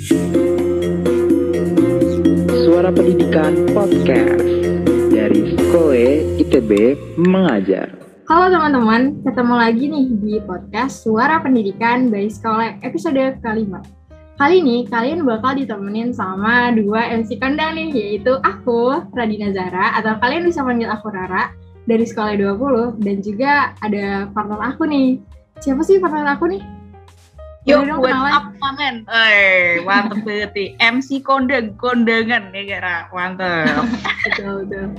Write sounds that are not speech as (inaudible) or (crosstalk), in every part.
Suara Pendidikan Podcast dari Sekoe ITB Mengajar. Halo teman-teman, ketemu lagi nih di podcast Suara Pendidikan by Sekolah episode kelima. Kali ini kalian bakal ditemenin sama dua MC kondang nih, yaitu aku, Radina Zara, atau kalian bisa panggil aku Rara, dari Sekolah 20, dan juga ada partner aku nih. Siapa sih partner aku nih? Yuk, buat up kangen. Eh, mantep banget. MC kondang, kondangan ya kira. Mantep. (laughs) Betul, betul.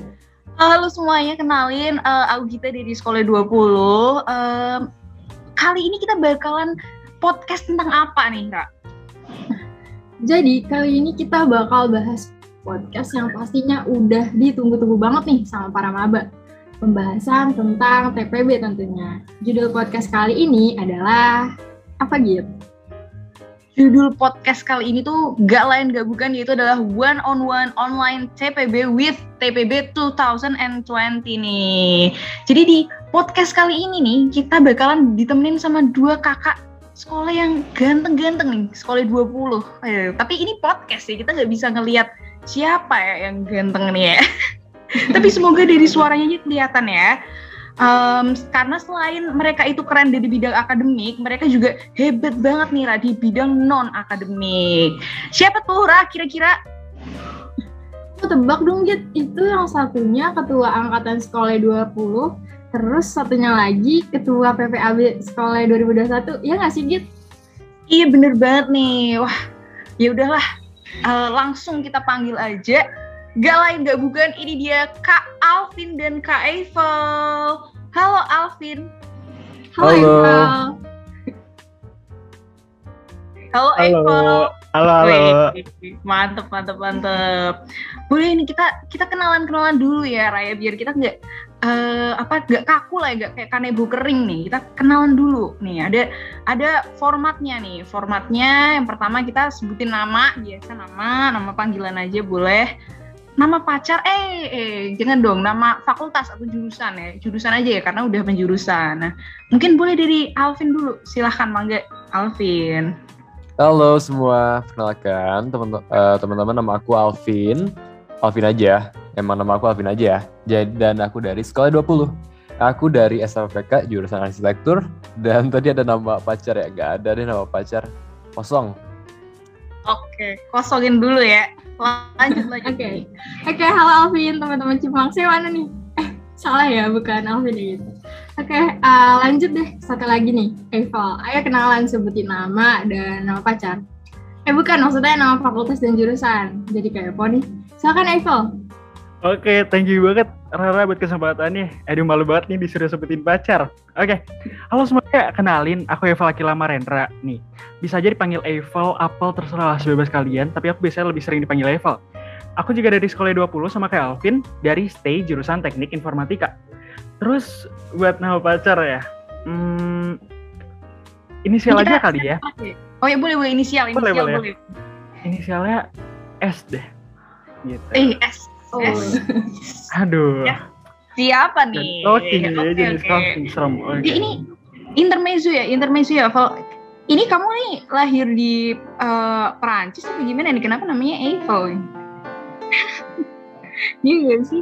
Halo semuanya, kenalin eh, aku Gita dari Sekolah 20. Em, kali ini kita bakalan podcast tentang apa nih, Kak? Jadi kali ini kita bakal bahas podcast yang pastinya udah ditunggu-tunggu banget nih sama para maba. Pembahasan tentang TPB tentunya. Judul podcast kali ini adalah apa gitu? Judul podcast kali ini tuh gak lain gak bukan yaitu adalah One on One Online TPB with TPB 2020 nih. Jadi di podcast kali ini nih kita bakalan ditemenin sama dua kakak sekolah yang ganteng-ganteng nih, sekolah 20. Eh, tapi ini podcast sih, kita nggak bisa ngelihat siapa ya yang ganteng nih ya. (laughs) tapi semoga dari suaranya aja kelihatan ya. Em, karena selain mereka itu keren dari bidang akademik, mereka juga hebat banget nih Ra di bidang non akademik. Siapa tuh Ra kira-kira? Aku tebak dong Git, itu yang satunya ketua angkatan sekolah 20, terus satunya lagi ketua PPAB sekolah 2021. Ya nggak sih Git? Iya bener banget nih. Wah, ya udahlah. Eh, langsung kita panggil aja. Gak lain gak bukan ini dia Kak Alvin dan Kak Eiffel. Halo Alvin. Halo, Halo. Eiffel. Halo, Eiffel. Halo, halo, mantep, mantep, mantep. Boleh nih kita kita kenalan kenalan dulu ya Raya biar kita nggak eh, apa nggak kaku lah ya nggak kayak kanebo kering nih. Kita kenalan dulu nih. Ada ada formatnya nih. Formatnya yang pertama kita sebutin nama biasa nama nama panggilan aja boleh. Nama pacar, eh, eh, jangan dong, nama fakultas atau jurusan ya, jurusan aja ya, karena udah penjurusan. Nah, mungkin boleh dari Alvin dulu, silahkan mangga Alvin. Halo semua, perkenalkan eh, teman-teman nama aku Alvin. Alvin aja, emang nama aku Alvin aja ya. Jadi dan aku dari sekolah 20. Aku dari SMPK jurusan arsitektur dan tadi ada nama pacar ya, gak ada deh nama pacar. Kosong. Oke, kosongin dulu ya. Lanjut lanjut. Oke. Oke, halo Alvin, teman-teman Cimangse mana nih? Eh, salah ya, bukan Alvin ya gitu. Oke, eh, lanjut deh. Satu lagi nih, Eiffel. Ayo kenalan sebutin nama dan nama pacar. Eh bukan, maksudnya nama fakultas dan jurusan. Jadi kayak apa nih? Silakan Eiffel. Oke, thank you banget Rara buat kesempatannya. Aduh malu banget nih disuruh sebutin pacar. Oke, halo semuanya, kenalin aku Eiffel Akila Marendra. Nih, bisa aja dipanggil Eiffel, Apple, terserah sebebas kalian. Tapi aku biasanya lebih sering dipanggil Eiffel. Aku juga dari sekolah 20 sama kayak Alvin, dari stay jurusan teknik informatika. Terus buat nama pacar ya, hmm, inisial Ini aja kali ya. Oh ya boleh boleh inisial inisial Boleh, boleh. boleh. Inisialnya S deh. Gitu. Eh S. Oh. S. (laughs) Aduh. Ya, Siapa nih? Oke, ya, Oke, jenis oke. casting serem. Oke. Jadi ini intermezzo ya, intermezzo ya. Val. Ini kamu nih lahir di eh, Perancis atau gimana nih? Kenapa namanya Eiffel? (laughs) Iya gak sih?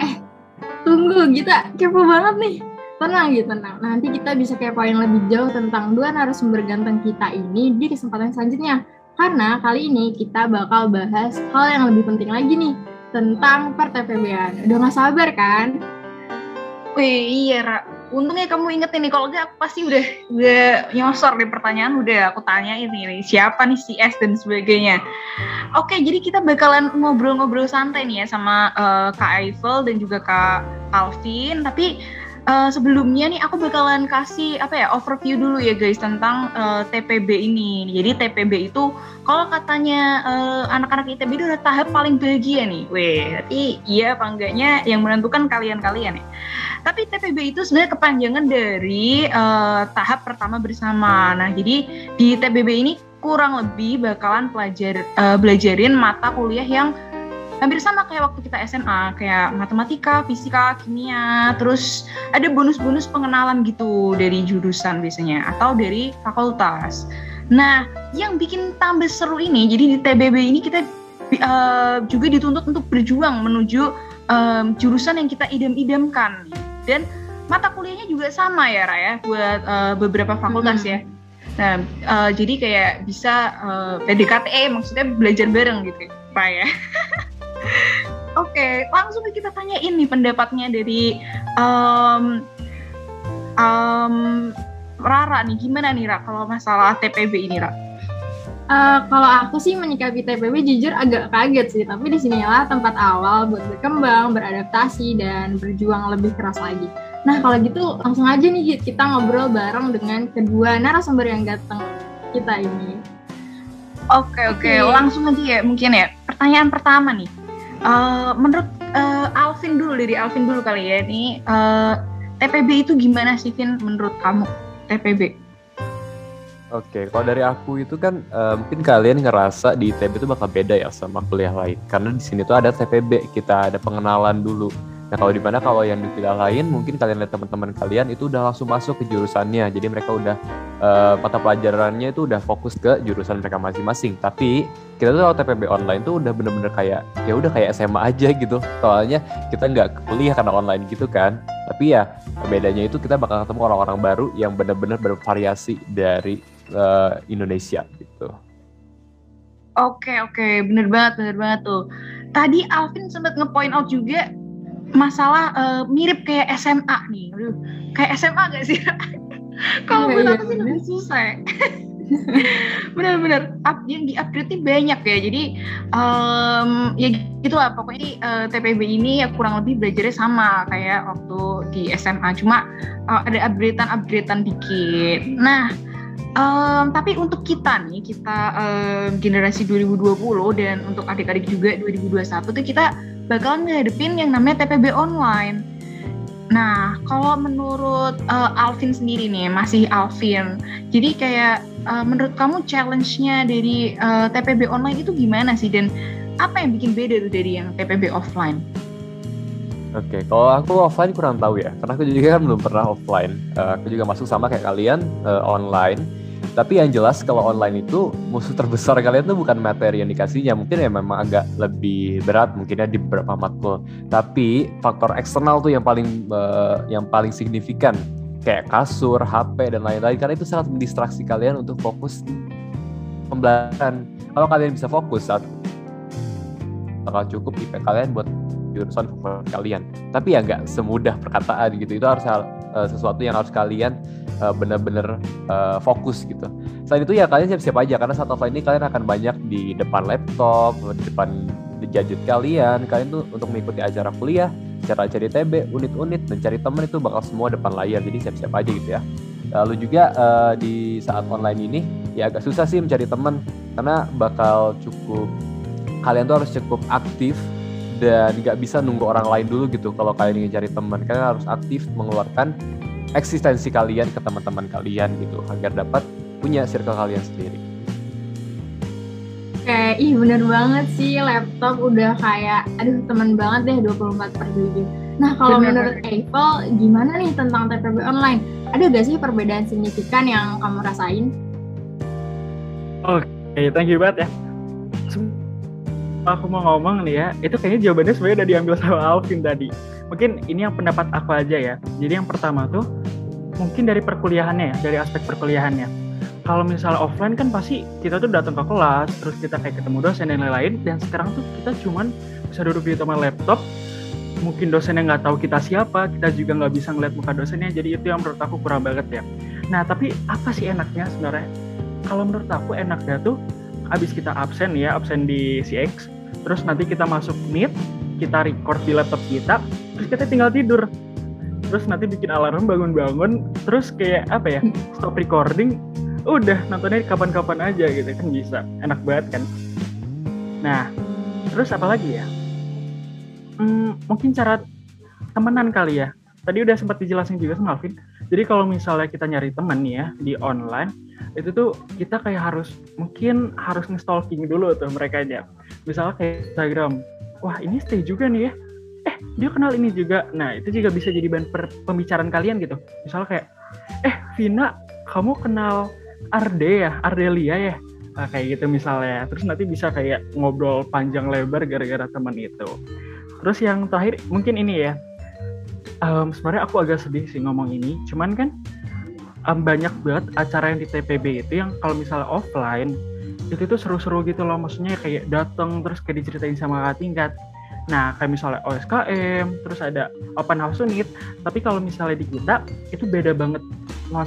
Tunggu, kita kepo banget nih. Tenang gitu, tenang. Nanti kita bisa kepoin lebih jauh tentang dua narasumber ganteng kita ini di kesempatan selanjutnya. Karena kali ini kita bakal bahas hal yang lebih penting lagi nih tentang per TPB-an. Udah gak sabar kan? Wih iya Ra. Untungnya kamu ingetin nih, kalau enggak aku pasti udah udah nyosor di pertanyaan udah aku tanyain nih siapa nih si S dan sebagainya. Oke, jadi kita bakalan ngobrol-ngobrol santai nih ya sama eh, Kak Eiffel dan juga Kak Alvin. Tapi eh, sebelumnya nih aku bakalan kasih apa ya overview dulu ya guys tentang eh, TPB ini. Jadi TPB itu kalau katanya eh, anak-anak ITB itu udah tahap paling bahagia nih. Weh, tapi iya apa enggaknya yang menentukan kalian-kalian ya. Tapi TPB itu sebenarnya kepanjangan dari eh, tahap pertama bersama. Nah, jadi di TPB ini kurang lebih bakalan pelajar eh, belajarin mata kuliah yang hampir sama kayak waktu kita SMA, kayak matematika, fisika, kimia, terus ada bonus-bonus pengenalan gitu dari jurusan biasanya atau dari fakultas. Nah, yang bikin tambah seru ini, jadi di TBB ini kita uh, juga dituntut untuk berjuang menuju um, jurusan yang kita idam-idamkan. Dan mata kuliahnya juga sama ya, Raya, buat uh, beberapa fakultas hmm. ya. Nah, uh, jadi kayak bisa uh, PDKT, maksudnya belajar bareng gitu, Raya. (laughs) Oke, okay, langsung kita tanyain nih pendapatnya dari um, um, Rara nih, gimana nih Ra kalau masalah TPB ini Ra? Uh, kalau aku sih menyikapi TPB jujur agak kaget sih, tapi di sinilah tempat awal buat berkembang, beradaptasi, dan berjuang lebih keras lagi. Nah kalau gitu langsung aja nih kita ngobrol bareng dengan kedua narasumber yang datang kita ini. Oke oke, okay. langsung aja ya mungkin ya. Pertanyaan pertama nih, uh, menurut uh, Alvin dulu dari Alvin dulu kali ya ini uh, TPB itu gimana sih Vin menurut kamu TPB? Oke, kalau dari aku itu kan uh, mungkin kalian ngerasa di ITB itu bakal beda ya sama kuliah lain. Karena di sini tuh ada TPB, kita ada pengenalan dulu. Nah kalau di mana kalau yang di kuliah lain mungkin kalian lihat teman-teman kalian itu udah langsung masuk ke jurusannya. Jadi mereka udah uh, mata pelajarannya itu udah fokus ke jurusan mereka masing-masing. Tapi kita tuh kalau TPB online tuh udah bener-bener kayak ya udah kayak SMA aja gitu. Soalnya kita nggak kuliah karena online gitu kan. Tapi ya bedanya itu kita bakal ketemu orang-orang baru yang bener-bener bervariasi dari uh, Indonesia gitu. Oke oke, bener banget bener banget tuh. Tadi Alvin sempat ngepoint out juga masalah uh, mirip kayak SMA nih. Aduh, kayak SMA gak sih? (laughs) Kalau iya, menurut aku sih lebih susah. (laughs) Bener-bener up, yang di upgrade banyak ya. Jadi um, ya gitu lah. Pokoknya uh, eh, TPB ini ya kurang lebih belajarnya sama kayak waktu di SMA. Cuma uh, ada upgradean-upgradean dikit. Nah Um, tapi untuk kita nih, kita um, generasi 2020 dan untuk adik-adik juga 2021 tuh kita bakal ngadepin yang namanya TPB online. Nah, kalau menurut uh, Alvin sendiri nih, masih Alvin. Jadi kayak uh, menurut kamu challenge-nya dari uh, TPB online itu gimana sih dan apa yang bikin beda tuh dari yang TPB offline? Oke, okay, kalau aku offline kurang tahu ya, karena aku juga kan belum pernah offline. Uh, aku juga masuk sama kayak kalian uh, online. Tapi yang jelas kalau online itu musuh terbesar (laughs) kalian tuh bukan materi yang dikasihnya, mungkin ya memang agak lebih berat mungkinnya di beberapa matkul. Tapi faktor eksternal tuh yang paling uh, yang paling signifikan kayak kasur, HP dan lain-lain karena itu sangat mendistraksi kalian untuk fokus pembelajaran. Kalau kalian bisa fokus saat bakal cukup IP kalian buat jurusan favorit kalian. Tapi ya nggak semudah perkataan gitu. Itu harus uh, sesuatu yang harus kalian uh, benar-benar uh, fokus gitu. Selain itu ya kalian siap-siap aja karena saat offline ini kalian akan banyak di depan laptop, di depan gadget kalian. Kalian tuh untuk mengikuti acara kuliah, cara cari TB, unit-unit dan cari teman itu bakal semua depan layar. Jadi siap-siap aja gitu ya. Lalu juga di saat online ini ya agak susah sih mencari teman karena bakal cukup kalian tuh harus cukup aktif dan nggak bisa nunggu orang lain dulu gitu kalau kalian ingin cari teman. Kalian harus aktif mengeluarkan eksistensi kalian ke teman-teman kalian gitu agar dapat punya circle kalian sendiri. Oke, ih bener banget sih laptop udah kayak aduh teman banget deh 24 per 7 Nah kalau menurut Eiffel gimana nih tentang TPB online? Ada gak sih perbedaan signifikan yang kamu rasain? Oke, okay, thank you banget ya aku mau ngomong nih ya, itu kayaknya jawabannya sebenarnya udah diambil sama (laughs) Alvin tadi. Mungkin ini yang pendapat aku aja ya. Jadi yang pertama tuh mungkin dari perkuliahannya ya, dari aspek perkuliahannya. Kalau misalnya offline kan pasti kita tuh datang ke kelas, terus kita kayak ketemu dosen dan lain-lain. Dan sekarang tuh kita cuman bisa duduk di depan laptop, mungkin dosennya nggak tahu kita siapa, kita juga nggak bisa ngeliat muka dosennya. Jadi itu yang menurut aku kurang banget ya. Nah tapi apa sih enaknya sebenarnya? Kalau menurut aku enaknya tuh abis kita absen ya, absen di CX, terus nanti kita masuk meet kita record di laptop kita terus kita tinggal tidur. Terus nanti bikin alarm bangun-bangun terus kayak apa ya stop recording udah nontonnya kapan-kapan aja gitu kan bisa. Enak banget kan? Nah terus apa lagi ya? Hmm, mungkin cara temenan kali ya. Tadi udah sempat dijelasin juga sama Alvin jadi kalau misalnya kita nyari temen nih ya di online itu tuh kita kayak harus mungkin harus nge-stalking dulu tuh mereka aja misalnya kayak Instagram wah ini stay juga nih ya eh dia kenal ini juga nah itu juga bisa jadi bahan pembicaraan kalian gitu misalnya kayak eh Vina kamu kenal Arde ya, Ardelia ya. Nah, kayak gitu misalnya. Terus nanti bisa kayak ngobrol panjang lebar gara-gara teman itu. Terus yang terakhir mungkin ini ya. Um, sebenarnya aku agak sedih sih ngomong ini. Cuman kan um, banyak banget acara yang di TPB itu yang kalau misalnya offline itu tuh seru-seru gitu loh. Maksudnya kayak datang terus kayak diceritain sama kakak tingkat. Nah, kayak misalnya OSKM, terus ada open house unit, tapi kalau misalnya di kita, itu beda banget.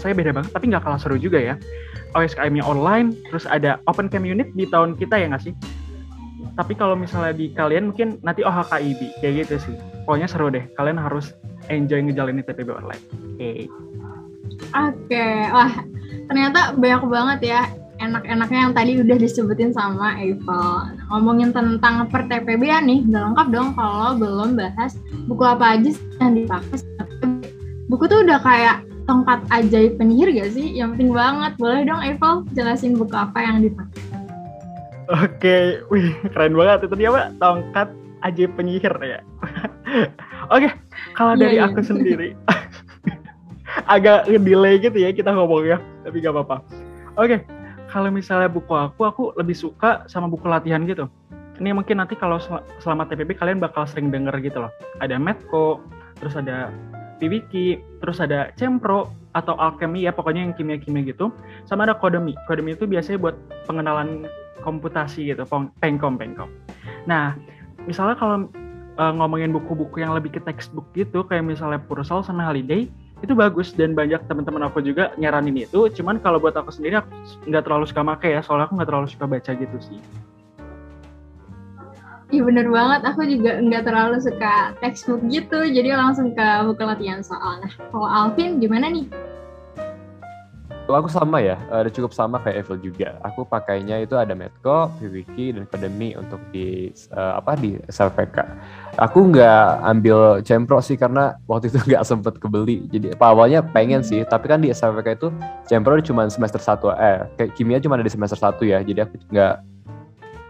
Saya beda banget, tapi nggak kalah seru juga ya. OSKM-nya online, terus ada open camp unit di tahun kita ya nggak sih? Tapi kalau misalnya di kalian mungkin nanti OHKIB, kayak gitu sih. Pokoknya seru deh, kalian harus enjoy ngejalanin TPB online. Oke. Okay. Oke, wah ternyata banyak banget ya enak-enaknya yang tadi udah disebutin sama Eiffel. Ngomongin tentang per TPB ya nih, udah lengkap dong kalau belum bahas buku apa aja yang dipakai. Buku tuh udah kayak tongkat ajaib penyihir gak sih? Yang penting banget. Boleh dong Eiffel jelasin buku apa yang dipakai? Oke, wih keren banget itu dia pak tongkat ajaib penyihir ya. (laughs) Oke, kalau dari yeah, aku sendiri (laughs) agak delay gitu ya kita ngomongnya, tapi gak apa-apa. Oke, kalau misalnya buku aku, aku lebih suka sama buku latihan gitu. Ini mungkin nanti kalau selama TPB kalian bakal sering denger gitu loh. Ada Medco, terus ada Piwiki, terus ada Cempro atau Alchemy ya pokoknya yang kimia-kimia gitu. Sama ada Kodemi. Kodemi itu biasanya buat pengenalan komputasi gitu, pengkom pengkom. Nah, misalnya kalau uh, ngomongin buku-buku yang lebih ke textbook gitu, kayak misalnya Purcell sama Holiday, itu bagus. Dan banyak teman-teman aku juga nyaranin itu. Cuman kalau buat aku sendiri aku nggak terlalu suka make ya. Soalnya aku nggak terlalu suka baca gitu sih. Iya bener banget, aku juga nggak terlalu suka textbook gitu, jadi langsung ke buku latihan soal. Nah, kalau Alvin gimana nih? Kalau aku sama ya, ada cukup sama kayak Evil juga. Aku pakainya itu ada Medco, Vwiki, dan Akademi untuk di uh, apa di SLPK. Aku nggak ambil Cempro sih karena waktu itu (laughs) nggak sempet kebeli. Jadi awalnya pengen sih, tapi kan di SLPK itu Cempro cuma semester satu, eh kayak kimia cuma ada di semester satu ya. Jadi aku nggak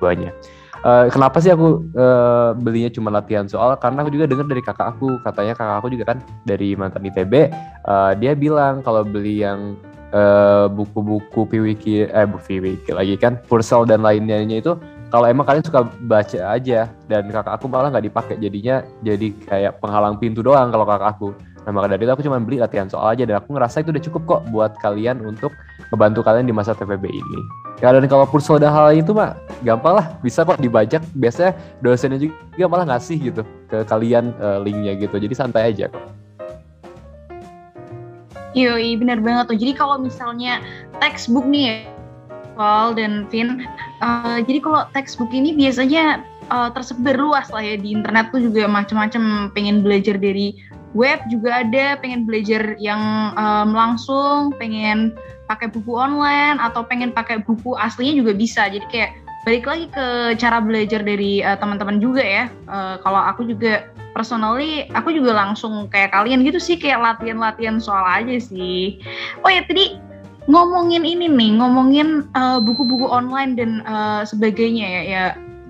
banyak. Uh, kenapa sih aku uh, belinya cuma latihan soal? Karena aku juga dengar dari kakak aku, katanya kakak aku juga kan dari mantan ITB, uh, dia bilang kalau beli yang Eh, buku-buku uh, Piwiki eh buku Piwiki lagi kan Purcell dan lainnya itu kalau emang kalian suka baca aja dan kakak aku malah nggak dipakai jadinya jadi kayak penghalang pintu doang kalau kakak aku. Nah maka dari itu aku cuma beli latihan soal aja dan aku ngerasa itu udah cukup kok buat kalian untuk membantu kalian di masa TPB ini. Ya dan kalau Purcell dan hal itu mah gampang lah bisa kok dibajak. Biasanya dosennya juga malah ngasih gitu ke kalian uh, linknya gitu. Jadi santai aja kok Yoi, benar banget tuh. Jadi kalau misalnya textbook nih ya, Paul dan Vin, uh, jadi kalau textbook ini biasanya uh, tersebar luas lah ya di internet tuh juga macam-macam pengen belajar dari web juga ada, pengen belajar yang um, langsung, pengen pakai buku online atau pengen pakai buku aslinya juga bisa. Jadi kayak balik lagi ke cara belajar dari uh, teman-teman juga ya. Uh, kalau aku juga personally aku juga langsung kayak kalian gitu sih kayak latihan-latihan soal aja sih. Oh ya tadi ngomongin ini nih, ngomongin uh, buku-buku online dan uh, sebagainya ya, ya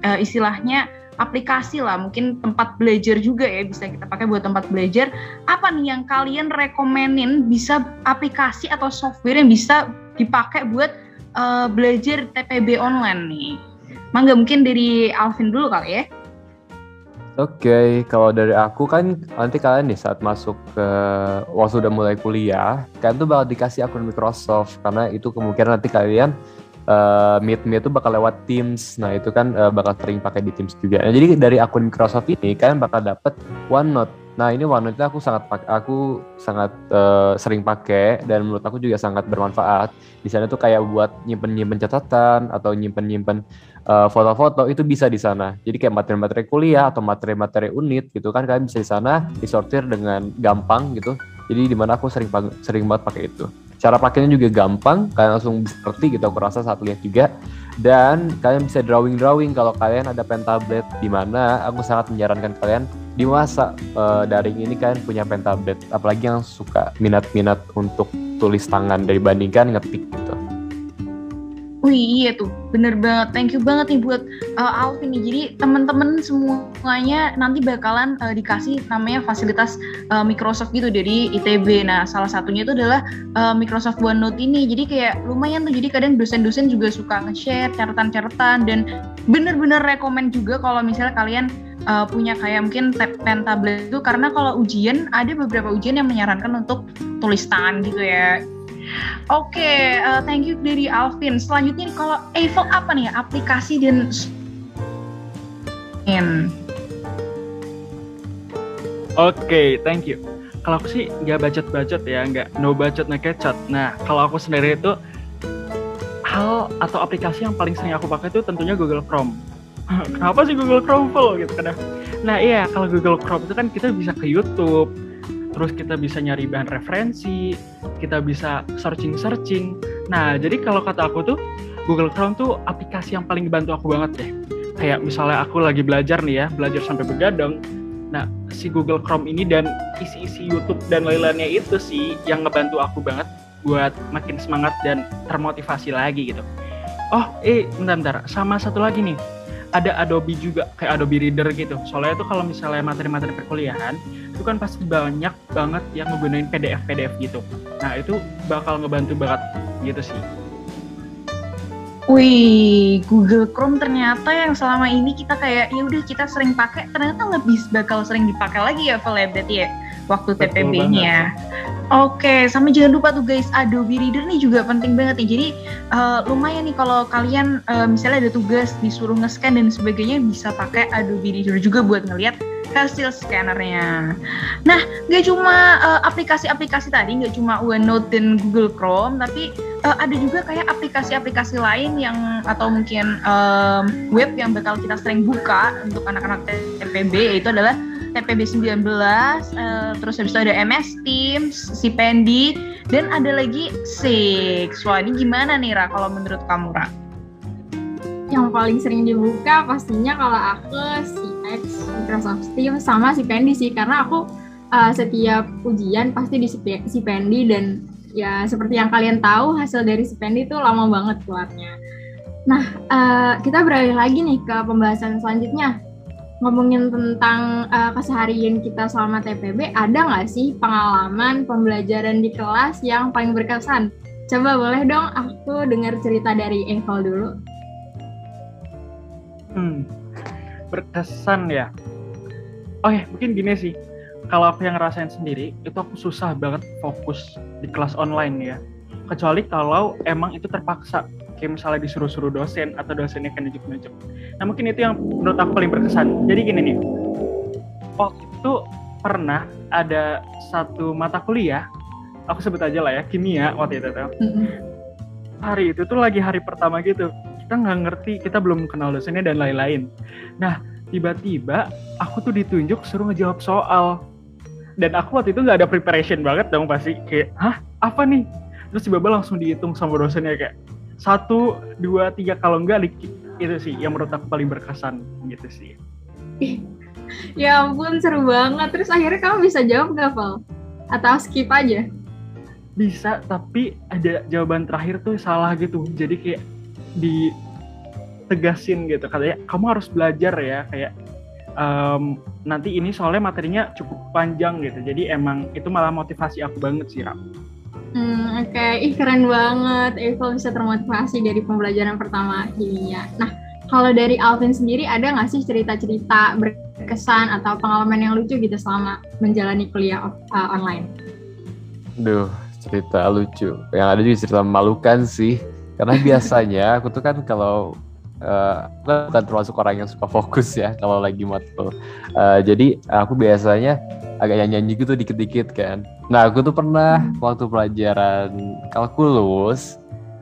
uh, istilahnya aplikasi lah, mungkin tempat belajar juga ya bisa kita pakai buat tempat belajar. Apa nih yang kalian rekomenin bisa aplikasi atau software yang bisa dipakai buat uh, belajar TPB online nih? Mangga mungkin dari Alvin dulu kali ya. Oke, okay, kalau dari aku kan nanti kalian nih saat masuk ke waktu udah mulai kuliah, kalian tuh bakal dikasih akun Microsoft karena itu kemungkinan nanti kalian uh, meet meet itu bakal lewat Teams. Nah itu kan uh, bakal sering pakai di Teams juga. Nah, jadi dari akun Microsoft ini kalian bakal dapet OneNote. Nah ini OneNote itu aku sangat aku sangat uh, sering pakai dan menurut aku juga sangat bermanfaat. Di sana tuh kayak buat nyimpen nyimpen catatan atau nyimpen nyimpen eh, foto-foto itu bisa di sana. Jadi kayak materi-materi kuliah atau materi-materi unit gitu kan kalian bisa di sana disortir dengan gampang gitu. Jadi di mana aku sering sering banget pakai itu. Cara pakainya juga gampang, kalian langsung ngerti gitu aku rasa saat lihat juga. Dan kalian bisa drawing-drawing kalau kalian ada pen tablet di mana aku sangat menyarankan kalian di masa uh, daring ini kalian punya pen tablet apalagi yang suka minat-minat untuk tulis tangan dibandingkan ngetik gitu. Wih iya tuh, bener banget. Thank you banget nih buat uh, Alvin nih. Jadi teman-teman semuanya nanti bakalan uh, dikasih namanya fasilitas uh, Microsoft gitu dari ITB. Nah salah satunya itu adalah uh, Microsoft OneNote ini. Jadi kayak lumayan tuh. Jadi kadang dosen-dosen juga suka nge-share catatan-catatan dan bener-bener rekomend juga kalau misalnya kalian uh, punya kayak mungkin pen tablet itu karena kalau ujian ada beberapa ujian yang menyarankan untuk tulis tangan gitu ya Oke, okay, uh, thank you dari Alvin. Selanjutnya kalau Eiffel apa nih aplikasi dan Oke, okay, thank you. Kalau aku sih nggak bacot-bacot ya, nggak no bacot no kecot. Nah, kalau aku sendiri itu hal atau aplikasi yang paling sering aku pakai itu tentunya Google Chrome. (laughs) Kenapa sih Google Chrome full gitu kan? Nah iya, kalau Google Chrome itu kan kita bisa ke YouTube, terus kita bisa nyari bahan referensi, kita bisa searching-searching. Nah, jadi kalau kata aku tuh, Google Chrome tuh aplikasi yang paling bantu aku banget deh. Kayak misalnya aku lagi belajar nih ya, belajar sampai begadang. Nah, si Google Chrome ini dan isi-isi YouTube dan lain-lainnya itu sih yang ngebantu aku banget buat makin semangat dan termotivasi lagi gitu. Oh, eh, bentar-bentar. Sama satu lagi nih, ada Adobe juga kayak Adobe Reader gitu. Soalnya itu kalau misalnya materi-materi perkuliahan itu kan pasti banyak banget yang menggunakan PDF PDF gitu. Nah itu bakal ngebantu banget gitu sih. Wih, Google Chrome ternyata yang selama ini kita kayak ya udah kita sering pakai ternyata lebih bakal sering dipakai lagi ya Vel ya berarti ya waktu TPB-nya. Oke, sama jangan lupa tuh guys, Adobe Reader nih juga penting banget nih. Jadi uh, lumayan nih kalau kalian uh, misalnya ada tugas disuruh nge-scan dan sebagainya bisa pakai Adobe Reader juga buat ngeliat hasil scannernya. Nah, nggak cuma aplikasi aplikasi-aplikasi tadi, nggak cuma OneNote dan Google Chrome, tapi uh, ada juga kayak aplikasi-aplikasi lain yang atau mungkin um, web yang bakal kita sering buka untuk anak-anak TPB yaitu adalah TPB 19, uh, terus habis itu ada MS Teams, si Pendi, dan ada lagi Six. Wah ini gimana nih Ra kalau menurut kamu Ra? Yang paling sering dibuka pastinya kalau aku si X, Microsoft Teams, sama si Pendi sih, karena aku uh, setiap ujian pasti di si Pendi dan ya seperti yang kalian tahu hasil dari si Pendi itu lama banget keluarnya. Nah, uh, kita beralih lagi nih ke pembahasan selanjutnya ngomongin tentang uh, keseharian kita selama TPB, ada nggak sih pengalaman pembelajaran di kelas yang paling berkesan? Coba boleh dong aku dengar cerita dari Eval dulu. Hmm, berkesan ya. Oh ya, mungkin gini sih. Kalau aku yang ngerasain sendiri, itu aku susah banget fokus di kelas online ya. Kecuali kalau emang itu terpaksa kayak misalnya disuruh-suruh dosen atau dosennya kan nunjuk-nunjuk. Nah mungkin itu yang menurut aku paling berkesan. Jadi gini nih, waktu itu pernah ada satu mata kuliah, aku sebut aja lah ya, kimia waktu itu tuh. Hari itu tuh lagi hari pertama gitu, kita nggak ngerti, kita belum kenal dosennya dan lain-lain. Nah tiba-tiba aku tuh ditunjuk suruh ngejawab soal. Dan aku waktu itu nggak ada preparation banget dong pasti. Kayak, hah? Apa nih? Terus tiba-tiba langsung dihitung sama dosennya kayak, satu dua tiga kalau enggak itu sih yang menurut aku paling berkesan gitu sih. Ya ampun seru banget. Terus akhirnya kamu bisa jawab gak Val? Atau skip aja? Bisa tapi ada jawaban terakhir tuh salah gitu. Jadi kayak ditegasin gitu katanya kamu harus belajar ya kayak um, nanti ini soalnya materinya cukup panjang gitu jadi emang itu malah motivasi aku banget sih Ram Hmm, Oke, okay. ih keren banget. Evo bisa termotivasi dari pembelajaran pertama kimia. Nah, kalau dari Alvin sendiri ada nggak sih cerita-cerita berkesan atau pengalaman yang lucu gitu selama menjalani kuliah uh, online? Duh, cerita lucu. Yang ada juga cerita memalukan sih. Karena biasanya aku tuh kan kalau uh, bukan termasuk orang yang suka fokus ya kalau lagi matkul. Uh, jadi aku biasanya agak nyanyi gitu dikit-dikit kan. Nah aku tuh pernah waktu pelajaran kalkulus,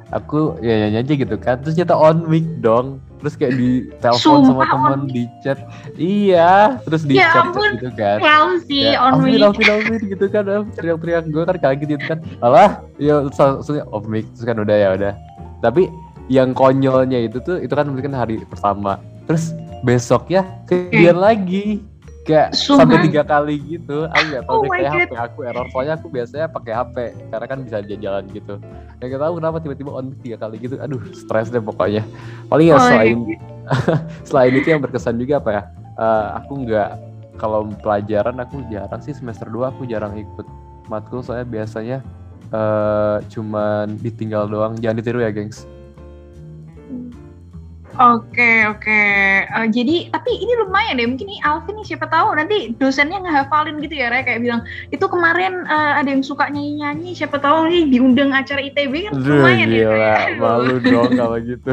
aku ya nyanyi aja gitu kan. Terus nyata on mic dong. Terus kayak di telepon sama teman di chat. Iya, terus di ya chat ampun, gitu kan. Wow sih Ya, on mic. Alvin, Alvin gitu kan. Teriak-teriak gue kan kaget gitu kan. Alah, ya langsungnya off mic. Terus kan udah ya udah. Tapi yang konyolnya itu tuh itu kan mungkin hari pertama. Terus besoknya kejadian lagi. Kayak Sumpah. sampai tiga kali gitu. Aku nggak tahu Oh deh my kayak God. HP aku error. Soalnya aku biasanya pakai HP karena kan bisa jalan gitu. Ya nggak tahu kenapa tiba-tiba on tiga kali gitu. Aduh stres deh pokoknya. Paling ya Oh, iya. selain (laughs) selain itu yang berkesan juga apa ya? Eh, aku nggak kalau pelajaran aku jarang sih semester 2 aku jarang ikut matkul. Soalnya biasanya eh cuman ditinggal doang jangan ditiru ya gengs Oke oke. Eh, jadi tapi ini lumayan deh. Mungkin nih Alvin nih siapa tahu nanti dosennya ngehafalin gitu ya, Raya kayak bilang itu kemarin eh, ada yang suka nyanyi nyanyi. Siapa tahu nih diundang acara ITB kan Aduh lumayan ya. gila Raya. (laughs) malu dong kalau (laughs) gitu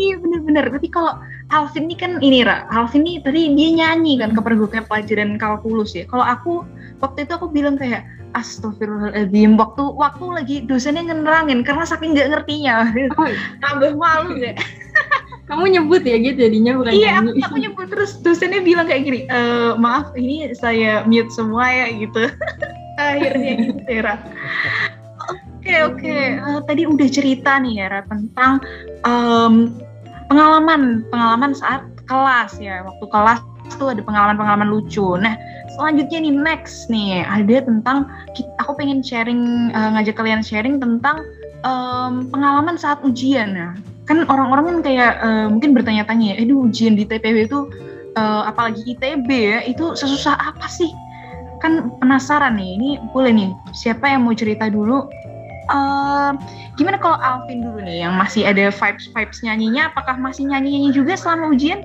Iya bener-bener. Tapi kalau Alvin ini kan ini Ra. Alvin ini tadi dia nyanyi kan kepergoknya pelajaran kalkulus ya. Kalau aku waktu itu aku bilang kayak Astagfirullahaladzim. Waktu waktu lagi dosennya ngenerangin karena saking nggak ngertinya. Oh, tambah malu ya. (laughs) Kamu nyebut ya gitu jadinya bukan iya aku, aku nyebut. Terus dosennya bilang kayak gini e, maaf ini saya mute semua ya gitu. (laughs) Akhirnya gitu ya oke oke. Eh, tadi udah cerita nih ya tentang em, pengalaman pengalaman saat kelas ya. Waktu kelas tuh ada pengalaman-pengalaman lucu. Nah selanjutnya nih next nih ada tentang aku pengen sharing eh, ngajak kalian sharing tentang em, pengalaman saat ujian. Nah kan orang-orang kan kayak eh, mungkin bertanya-tanya ya, aduh ujian di TPB itu eh, apalagi ITB ya itu sesusah apa sih? Kan penasaran nih ini boleh nih siapa yang mau cerita dulu? Eh, gimana kalau Alvin dulu nih yang masih ada vibes vibes nyanyinya apakah masih nyanyi nyanyi juga selama ujian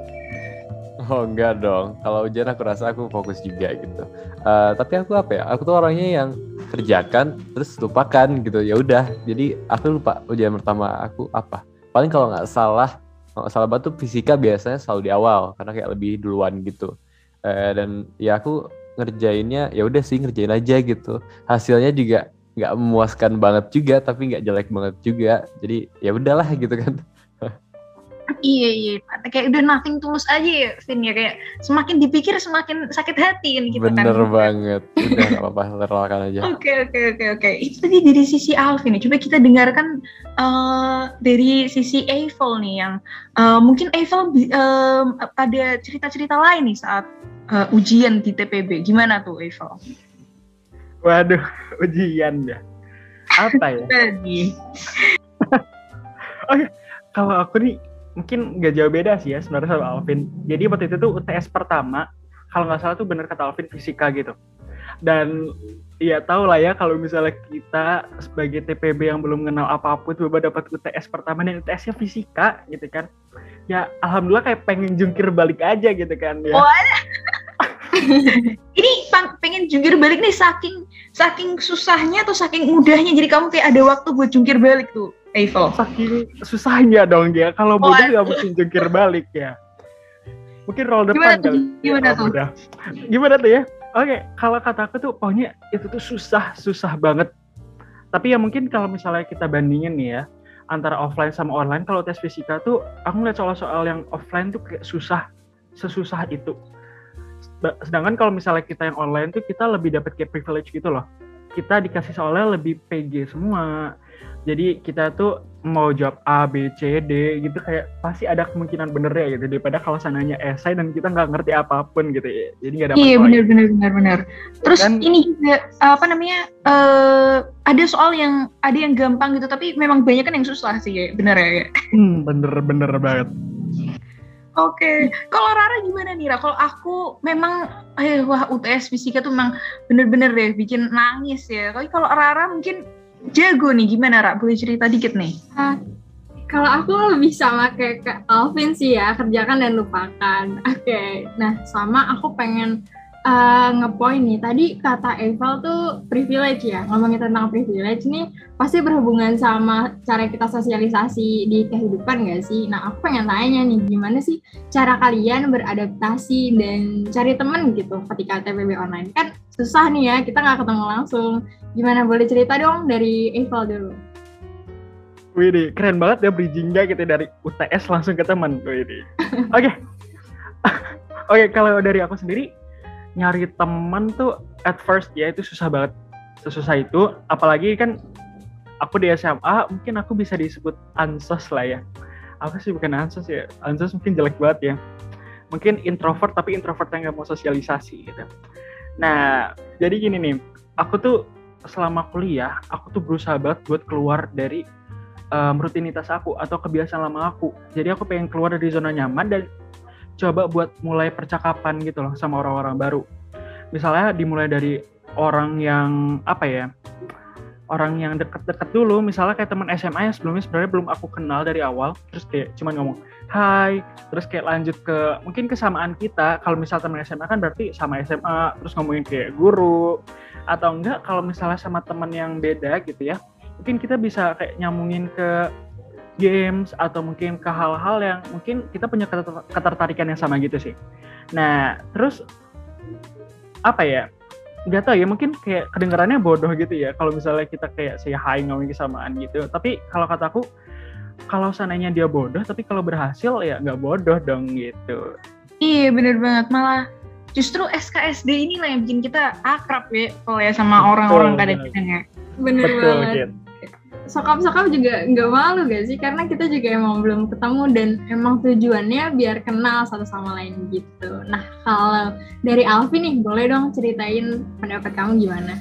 Oh enggak dong, kalau ujian aku rasa aku fokus juga gitu. Eh, tapi aku apa ya? Aku tuh orangnya yang kerjakan terus lupakan gitu. Ya udah, jadi aku lupa ujian pertama aku apa. Paling kalau nggak salah, kalau nggak salah tuh fisika biasanya selalu di awal karena kayak lebih duluan gitu. Eh, dan ya aku ngerjainnya ya udah sih ngerjain aja gitu. Hasilnya juga nggak memuaskan banget juga, tapi nggak jelek banget juga. Jadi ya udahlah gitu kan. Iya iya kayak udah nothing tulus aja ya Vin ya kayak semakin dipikir semakin sakit hati kan gitu Bener kan banget. Udah nggak apa-apa, terlakan aja. Oke oke oke oke. Itu tadi dari sisi Alvin nih. Coba kita dengarkan eh, dari sisi Eiffel nih yang eh, mungkin Eiffel em, ada cerita-cerita lain nih saat eh, ujian di TPB. Gimana tuh Eiffel? Waduh, (laughs) ujian ya. Apa ya? Tadi. (laughs) Kalau aku nih mungkin nggak jauh beda sih ya sebenarnya sama Alvin. Jadi waktu itu tuh UTS pertama, kalau nggak salah tuh bener kata Alvin fisika gitu. Dan ya tau lah ya kalau misalnya kita sebagai TPB yang belum kenal apa pun tiba-tiba dapat UTS pertama dan UTS-nya fisika gitu kan. Ya alhamdulillah kayak pengen jungkir balik aja gitu kan ya. Oh, Ini pengen jungkir balik nih saking saking susahnya atau saking mudahnya jadi kamu kayak ada waktu buat jungkir balik tuh Eiffel. Saking susahnya dong ya. Kalau Oh, mudah nggak mungkin jungkir balik ya. Mungkin roll depan Gimana tuh? kali. Gimana Ya, tuh? mudah. Gimana tuh ya? Oke, kalau kata aku tuh pokoknya itu tuh susah, susah banget. Tapi ya mungkin kalau misalnya kita bandingin nih ya, antara offline sama online, kalau tes fisika tuh aku ngeliat soal-soal yang offline tuh kayak susah, sesusah itu. Sedangkan kalau misalnya kita yang online tuh kita lebih dapat kayak privilege gitu loh. Kita dikasih soalnya lebih PG semua. Jadi kita tuh mau jawab A, B, C, D gitu kayak pasti ada kemungkinan bener ya gitu daripada kalau sananya esai dan kita nggak ngerti apa pun gitu ya. Jadi nggak dapat Iya benar benar benar benar. Terus Dan- ini juga apa namanya eh ada soal yang ada yang gampang gitu tapi memang banyak kan yang susah sih kayak bener ya. Hmm, bener bener banget. Oke, kalau Rara gimana nih? Kalau aku memang eh wah UTS fisika tuh memang bener-bener deh bikin nangis ya. Tapi kalau Rara mungkin jago nih gimana Ra? Boleh cerita dikit nih. Ah, kalau aku lebih sama kayak Alvin sih ya, kerjakan dan lupakan. Oke, nah sama aku pengen eh, ngepoin nih. Tadi kata Eval tuh privilege ya. Ngomongin tentang privilege nih, pasti berhubungan sama cara kita sosialisasi di kehidupan gak sih? Nah, aku pengen tanya nih, gimana sih cara kalian beradaptasi dan cari temen gitu ketika TPB online? Kan susah nih ya, kita nggak ketemu langsung. Gimana, boleh cerita dong dari Eval dulu? Wih, deh, keren banget ya bridgingnya gitu dari UTS langsung ke teman. Wih, deh. (laughs) Oke. (laughs) Oke, kalau dari aku sendiri nyari teman tuh at first ya itu susah banget. Sesusah itu, apalagi kan aku di SMA mungkin aku bisa disebut ansos lah ya. Apa sih bukan ansos ya? Ansos mungkin jelek banget ya. mungkin introvert tapi introvert yang nggak mau sosialisasi gitu. Nah, jadi gini nih, aku tuh selama kuliah, aku tuh berusaha banget buat keluar dari um, rutinitas aku atau kebiasaan lama aku. Jadi aku pengen keluar dari zona nyaman dan coba buat mulai percakapan gitu loh sama orang-orang baru. Misalnya dimulai dari orang yang apa ya, orang yang deket-deket dulu, misalnya kayak teman SMA yang sebelumnya sebenarnya belum aku kenal dari awal, terus kayak cuman ngomong hai, terus kayak lanjut ke mungkin kesamaan kita. Kalau misal teman SMA kan berarti sama SMA, terus ngomongin kayak guru, atau enggak kalau misalnya sama teman yang beda gitu ya, mungkin kita bisa kayak nyambungin ke games atau mungkin ke hal-hal yang mungkin kita punya ketertarikan yang sama gitu sih. Nah, terus apa ya? nggak tahu ya mungkin kayak kedengarannya bodoh gitu ya kalau misalnya kita kayak say hi ngomongin kesamaan gitu. Tapi kalau kataku kalau seandainya dia bodoh tapi kalau berhasil ya nggak bodoh dong gitu. Iya bener banget. Malah justru SKSD ini lah yang bikin kita akrab ya kalau ya sama orang-orang kadang-kadang bener Betul, banget sokap-sokap juga nggak malu gak sih karena kita juga emang belum ketemu dan emang tujuannya biar kenal satu sama lain gitu. Nah kalau dari Alfi nih boleh dong ceritain pendapat kamu gimana?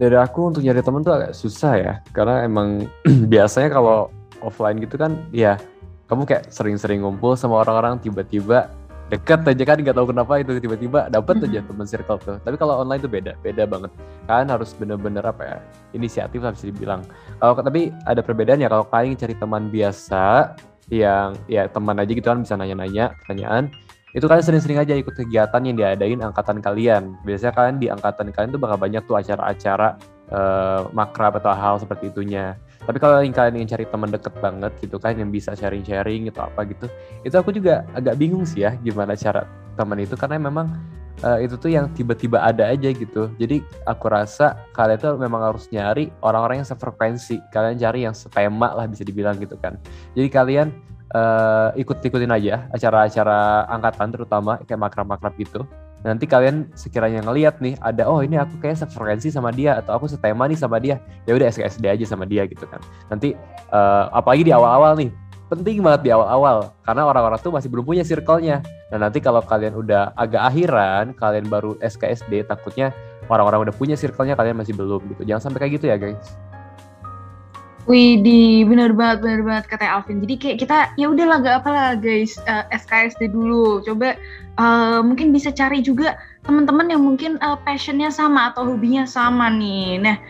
Dari aku untuk nyari temen tuh agak susah ya karena emang (clears throat) biasanya kalau offline gitu kan ya kamu kayak sering-sering ngumpul sama orang-orang tiba-tiba deket aja kan nggak tahu kenapa itu tiba-tiba dapat aja teman circle tuh. Tapi kalau online tuh beda beda banget. Kan harus bener-bener apa ya inisiatif lah bisa dibilang. Kalau tapi ada perbedaannya kalau kalian cari teman biasa yang ya teman aja gitu kan bisa nanya-nanya pertanyaan itu kalian sering-sering aja ikut kegiatan yang diadain angkatan kalian. Biasanya kalian di angkatan kalian tuh bakal banyak tuh acara-acara uh, makrab atau hal seperti itunya tapi kalau yang kalian ingin cari teman deket banget gitu kan yang bisa sharing-sharing atau apa gitu itu aku juga agak bingung sih ya gimana cara teman itu. Karena memang uh, itu tuh yang tiba-tiba ada aja gitu. Jadi aku rasa kalian tuh memang harus nyari orang-orang yang sefrekuensi. Kalian cari yang setema lah bisa dibilang gitu kan. Jadi kalian uh, ikut-ikutin aja acara-acara angkatan terutama kayak makrab-makrab gitu nanti kalian sekiranya ngeliat nih ada oh ini aku kayak sefrekuensi sama dia atau aku setema nih sama dia. Ya udah SKSD aja sama dia gitu kan. Nanti uh, apalagi di awal-awal nih penting banget di awal-awal karena orang-orang tuh masih belum punya circle-nya. Nah nanti kalau kalian udah agak akhiran kalian baru SKSD takutnya orang-orang udah punya circle-nya kalian masih belum gitu. Jangan sampai kayak gitu ya guys Wih, di bener banget, bener banget kata Alvin. Jadi kayak kita ya udahlah gak apa lah guys, uh, eh, SKSD dulu. Coba uh, mungkin bisa cari juga teman-teman yang mungkin uh, passionnya sama atau hobinya sama nih. Nah,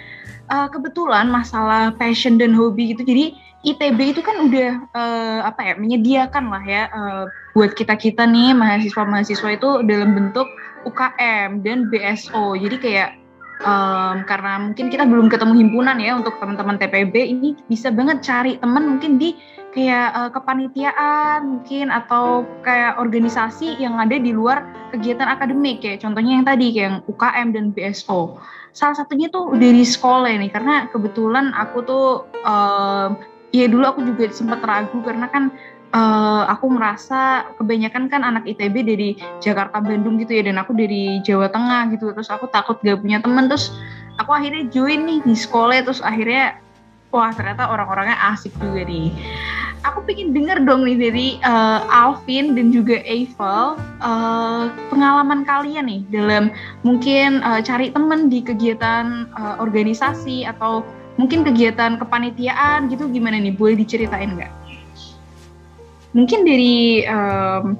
uh, kebetulan masalah passion dan hobi gitu, jadi ITB itu kan udah uh, apa ya menyediakan lah ya uh, buat kita kita nih mahasiswa-mahasiswa itu dalam bentuk UKM dan BSO. Jadi kayak um, karena mungkin kita belum ketemu himpunan ya untuk teman-teman TPB ini bisa banget cari teman mungkin di kayak uh, kepanitiaan mungkin atau kayak organisasi yang ada di luar kegiatan akademik kayak contohnya yang tadi kayak UKM dan BSO salah satunya tuh dari sekolah ini karena kebetulan aku tuh um, ya dulu aku juga sempat ragu karena kan uh, aku merasa kebanyakan kan anak ITB dari Jakarta Bandung gitu ya dan aku dari Jawa Tengah gitu. Terus aku takut gak punya temen. Terus aku akhirnya join nih di sekolah terus akhirnya wah ternyata orang-orangnya asik juga nih. Aku pengen denger dong nih dari uh, Alvin dan juga Eiffel uh, pengalaman kalian nih dalam mungkin uh, cari temen di kegiatan uh, organisasi atau mungkin kegiatan kepanitiaan gitu. Gimana nih? Boleh diceritain nggak? Mungkin dari um,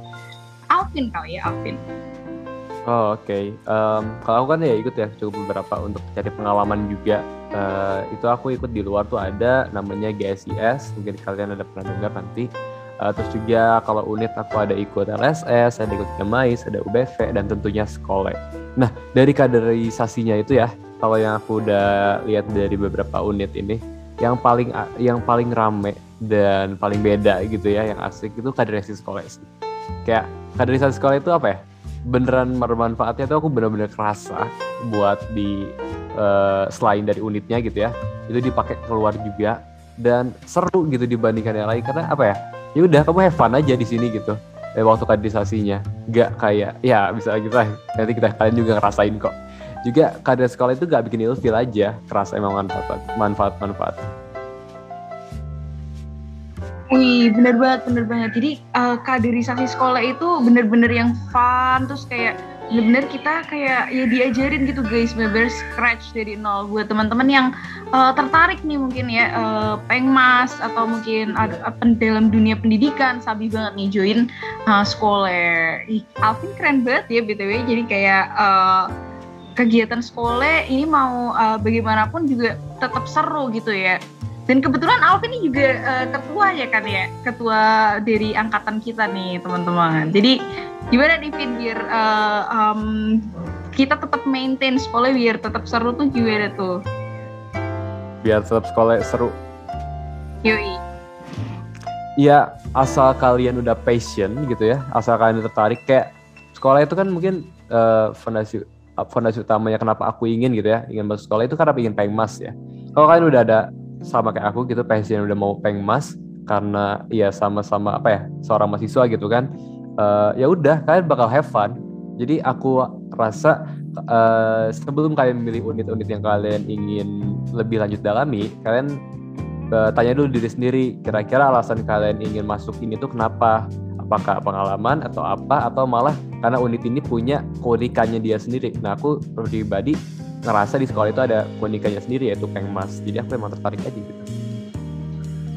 Alvin kali ya, Alvin. Oh oke, okay. um, kalau aku kan ya ikut ya cukup beberapa untuk cari pengalaman juga. Uh, itu aku ikut di luar tuh ada namanya GSIS, mungkin kalian ada pernah dengar nanti. Uh, terus juga kalau unit aku ada ikut LSS, ada ikut Gemais, ada UBV, dan tentunya sekolah. Nah dari kaderisasinya itu ya, kalau yang aku udah lihat dari beberapa unit ini, yang paling yang paling rame dan paling beda gitu ya yang asik itu kaderisasi sekolah sih. Kayak kaderisasi sekolah itu apa ya? Beneran bermanfaatnya tuh aku bener-bener kerasa buat di uh, selain dari unitnya gitu ya itu dipakai keluar juga dan seru gitu dibandingkan yang lain. Karena apa ya? Ya udah kamu have fun aja di sini gitu. Eh, waktu kaderisasinya. Nggak kayak ya bisa kita nanti kita kalian juga ngerasain kok. Juga kader sekolah itu gak bikin ilfil aja. Kerasa emang manfaat manfaat manfaat Wih, bener banget, bener banget. Jadi uh, kaderisasi sekolah itu bener-bener yang fun, terus kayak bener-bener kita kayak ya diajarin gitu guys, bener-bener scratch dari nol buat teman-teman yang uh, tertarik nih mungkin ya uh, pengmas atau mungkin ada apa dalam dunia pendidikan, sabi banget nih join uh, sekolah. Ih, Alvin keren banget ya btw. Jadi kayak uh, kegiatan sekolah ini mau uh, bagaimanapun juga tetap seru gitu ya dan kebetulan Alvin ini juga uh, ketua ya kan ya, ketua dari angkatan kita nih teman-teman. Jadi gimana nih Vin biar uh, um, kita tetap maintain sekolah biar tetap seru tuh gimana tuh? Biar tetap sekolah seru. Yoi. Iya, asal kalian udah passion gitu ya, asal kalian tertarik kayak sekolah itu kan mungkin uh, fondasi fondasi utamanya kenapa aku ingin gitu ya, ingin masuk sekolah itu karena ingin pengmas ya. Kalau kalian udah ada sama kayak aku gitu passion udah mau pengen mas karena ya sama-sama apa ya seorang mahasiswa gitu kan. Uh, ya udah kalian bakal have fun. Jadi aku rasa uh, sebelum kalian memilih unit-unit yang kalian ingin lebih lanjut dalami kalian uh, tanya dulu diri sendiri kira-kira alasan kalian ingin masuk ini tuh kenapa? Apakah pengalaman atau apa? Atau malah karena unit ini punya keunikannya dia sendiri. Nah aku pribadi ngerasa di sekolah itu ada keunikannya sendiri yaitu pengmas jadi aku emang tertarik aja gitu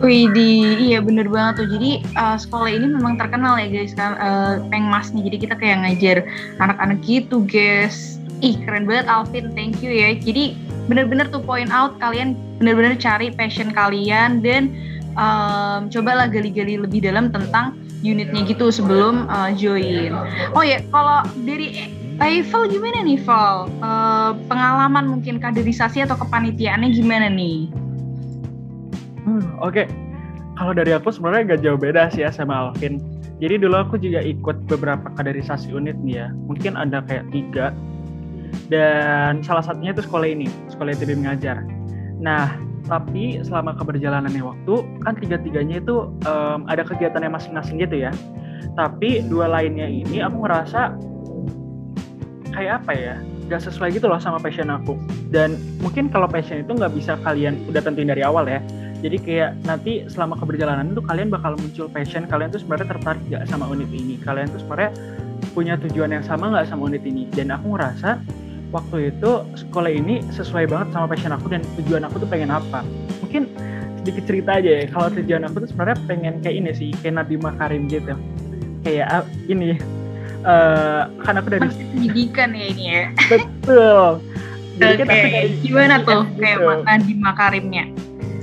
Wih, di iya bener banget tuh. Jadi uh, sekolah ini memang terkenal ya guys kan uh, pengmas nih. Jadi kita kayak ngajar anak-anak gitu guys. Ih keren banget Alvin, thank you ya. Jadi bener-bener tuh point out kalian bener-bener cari passion kalian dan um, cobalah gali-gali lebih dalam tentang unitnya gitu sebelum uh, join. Oh ya, kalau dari Eiffel gimana nih Val? Uh, pengalaman mungkin kaderisasi atau kepanitiaannya gimana nih? Hmm, Oke, okay. kalau dari aku sebenarnya gak jauh beda sih ya sama Alvin. Jadi dulu aku juga ikut beberapa kaderisasi unit nih ya. Mungkin ada kayak tiga. Dan salah satunya itu sekolah ini, sekolah ITB mengajar. Nah, tapi selama keberjalanannya waktu, kan tiga-tiganya itu um, ada kegiatannya masing-masing gitu ya. Tapi dua lainnya ini aku ngerasa kayak apa ya gak sesuai gitu loh sama passion aku. Dan mungkin kalau passion itu nggak bisa kalian udah tentuin dari awal ya. Jadi kayak nanti selama keberjalanan itu kalian bakal muncul passion kalian tuh sebenarnya tertarik gak sama unit ini? Kalian tuh sebenarnya punya tujuan yang sama nggak sama unit ini? Dan aku ngerasa waktu itu sekolah ini sesuai banget sama passion aku dan tujuan aku tuh pengen apa. Mungkin sedikit cerita aja ya kalau tujuan aku tuh sebenarnya pengen kayak ini sih kayak Nadiem Makarim gitu. Kayak ah, ini uh, kan aku dari pendidikan ya ini ya? Betul. (laughs) Jadi kan aku dari gimana tuh? gitu. kayak Nadiem Makarimnya?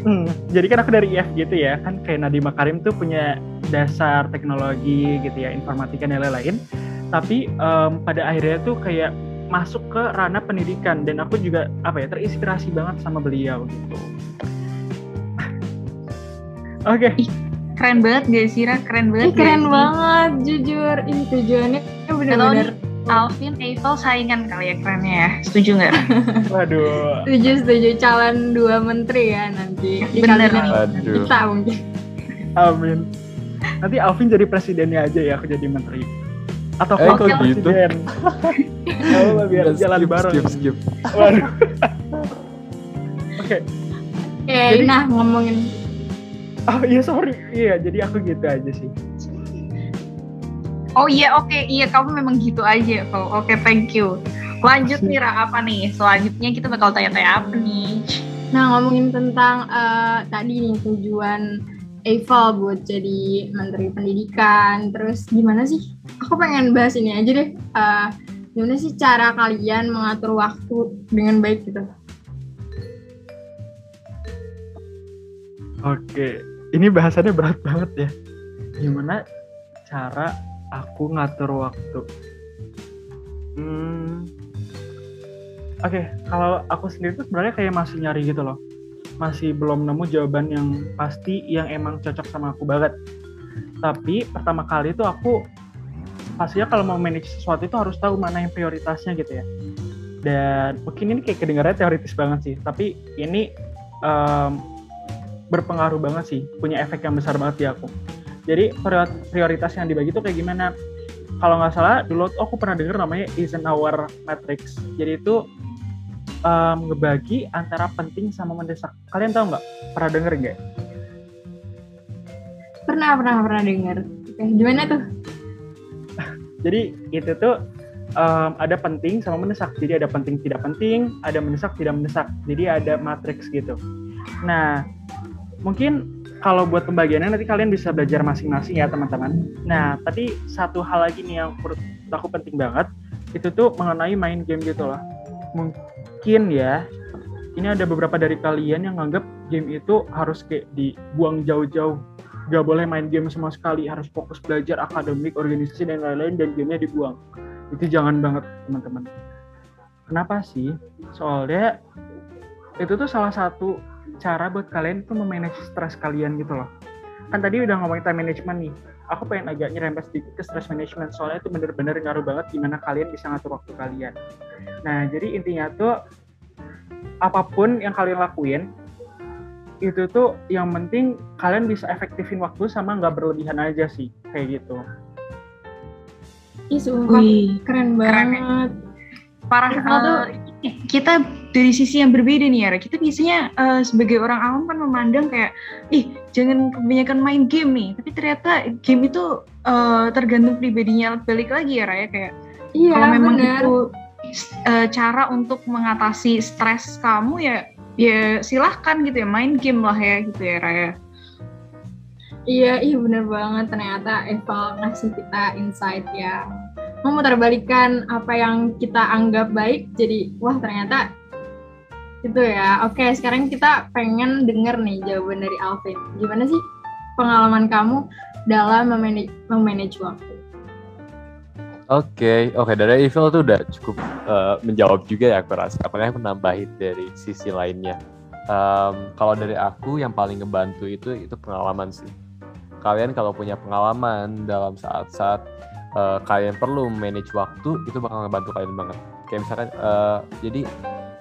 Hmm, jadi kan aku dari IF gitu ya. Kan kayak Nadiem Makarim tuh punya dasar teknologi gitu ya informatika dan lain-lain. Tapi um, pada akhirnya tuh kayak masuk ke ranah pendidikan. Dan aku juga apa ya terinspirasi banget sama beliau gitu. (laughs) Oke. Okay keren banget gak sih Ra? Keren banget. Ih, keren banget, jujur. Ini tujuannya bener-bener Alvin, Eiffel saingan kali ya kerennya ya. Setuju nggak? (laughs) Waduh. Setuju, setuju. Calon dua menteri ya nanti. Bener nih. Kita mungkin. Amin. Nanti Alvin jadi presidennya aja ya, aku jadi menteri. Atau eh, kok gitu? presiden. (laughs) oh, biar skip, jalan bareng. Skip, skip. Waduh. (laughs) Oke. Okay. Oke, okay, nah ngomongin oh iya sorry. Iya jadi aku gitu aja sih. Oh iya oke. Okay. iya kamu memang gitu aja kok. Oke okay, thank you. Lanjut nih apa nih? Selanjutnya kita bakal tanya-tanya apa nih? Nah ngomongin tentang uh, tadi nih tujuan Eiffel buat jadi menteri pendidikan. Terus gimana sih? Aku pengen bahas ini aja deh. Uh, gimana sih cara kalian mengatur waktu dengan baik gitu? Oke, ini bahasannya berat banget ya. Gimana cara aku ngatur waktu? Hmm, Oke, okay, kalau aku sendiri tuh sebenarnya kayak masih nyari gitu loh. Masih belum nemu jawaban yang pasti yang emang cocok sama aku banget. Tapi pertama kali tuh aku pastinya kalau mau manage sesuatu itu harus tahu mana yang prioritasnya gitu ya. Dan mungkin ini kayak kedengarannya teoritis banget sih, tapi ini um, berpengaruh banget sih, punya efek yang besar banget di aku. Jadi prioritas yang dibagi itu kayak gimana? Kalau nggak salah dulu aku pernah dengar namanya Eisenhower Matrix. Jadi itu um, ngebagi antara penting sama mendesak. Kalian tahu nggak? Pernah denger nggak? Pernah, pernah, pernah dengar. Oke, gimana tuh? (laughs) Jadi itu tuh um, ada penting sama mendesak. Jadi ada penting tidak penting, ada mendesak tidak mendesak. Jadi ada matriks gitu. Nah, mungkin kalau buat pembagiannya nanti kalian bisa belajar masing-masing ya teman-teman. Nah, tapi satu hal lagi nih yang menurut aku penting banget itu tuh mengenai main game gitu loh. Mungkin ya ini ada beberapa dari kalian yang nganggap game itu harus kayak dibuang jauh-jauh gak boleh main game sama sekali harus fokus belajar akademik organisasi dan lain-lain dan gamenya dibuang itu jangan banget teman-teman kenapa sih soalnya itu tuh salah satu cara buat kalian tuh memanage stres kalian gitu loh kan tadi udah ngomongin time management nih aku pengen agak nyerempet sedikit ke stress management soalnya itu bener-bener ngaruh banget gimana kalian bisa ngatur waktu kalian nah jadi intinya tuh apa pun yang kalian lakuin itu tuh yang penting kalian bisa efektifin waktu sama nggak berlebihan aja sih kayak gitu. Ih, sumpah Wih, keren keren ya. banget. parah Kita tuh- eh, kita dari sisi yang berbeda nih ya kita biasanya eh, sebagai orang awam kan memandang kayak ih jangan kebanyakan main game nih tapi ternyata game itu eh, tergantung pribadinya balik lagi ya Raya kayak Iya, kalau memang bener. itu eh, cara untuk mengatasi stres kamu ya ya silahkan gitu ya main game lah ya gitu ya Raya Iya, iya bener banget. Ternyata Eva ngasih kita insight yang memutarbalikan apa yang kita anggap baik jadi wah ternyata itu ya. Oke, sekarang kita pengen denger nih jawaban dari Alvin. Gimana sih pengalaman kamu dalam memanage, memanage waktu? Oke, oke dari Evil tuh udah cukup eh, menjawab juga ya aku rasa. Apalagi aku nambahin dari sisi lainnya. Em, kalau dari aku yang paling ngebantu itu itu pengalaman sih. Kalian kalau punya pengalaman dalam saat-saat eh, kalian perlu manage waktu itu bakal ngebantu kalian banget. Kayak misalkan eh, jadi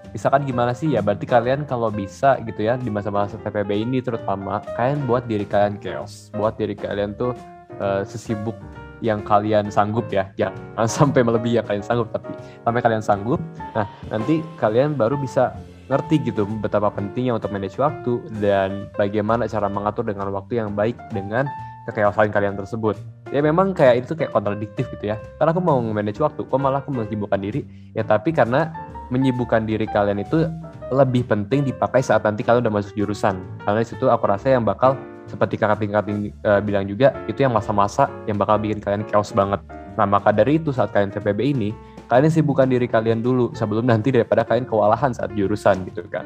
misalkan gimana sih ya berarti kalian kalau bisa gitu ya di masa-masa TPB ini terutama kalian buat diri kalian chaos, buat diri kalian tuh eh, sesibuk yang kalian sanggup ya jangan (laughs) sampai melebihi yang kalian sanggup tapi sampai kalian sanggup nah nanti kalian baru bisa ngerti gitu betapa pentingnya untuk manage waktu dan bagaimana cara mengatur dengan waktu yang baik dengan kekeosan kalian tersebut ya memang kayak itu kayak kontradiktif gitu ya. Karena aku mau manage waktu kok malah aku menyibukkan diri? Ya tapi karena menyibukkan diri kalian itu lebih penting dipakai saat nanti kalian udah masuk jurusan. Karena di situ aku rasa yang bakal seperti kakak tingkat bilang juga itu yang masa-masa yang bakal bikin kalian chaos banget. Nah maka dari itu saat kalian TPB ini kalian sibukkan diri kalian dulu sebelum nanti daripada kalian kewalahan saat jurusan gitu kan.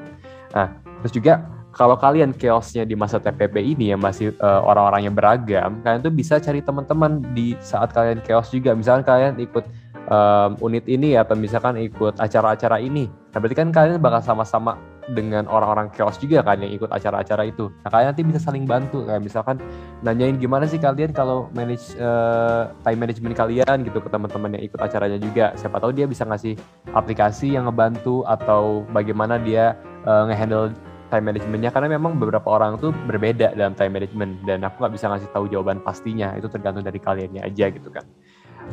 Nah terus juga kalau kalian chaosnya di masa TPB ini yang masih eh, orang-orangnya beragam kalian tuh bisa cari teman-teman di saat kalian chaos juga misalkan kalian ikut em, unit ini atau misalkan ikut acara-acara ini nah berarti kan kalian bakal sama-sama dengan orang-orang chaos juga kan yang ikut acara-acara itu. Nah kalian nanti bisa saling bantu kayak misalkan nanyain gimana sih kalian kalau manage eh, time management kalian gitu ke teman-teman yang ikut acaranya juga. Siapa tahu dia bisa ngasih aplikasi yang ngebantu atau bagaimana dia eh, ngehandle time managementnya karena memang beberapa orang tuh berbeda dalam time management dan aku nggak bisa ngasih tahu jawaban pastinya itu tergantung dari kaliannya aja gitu kan.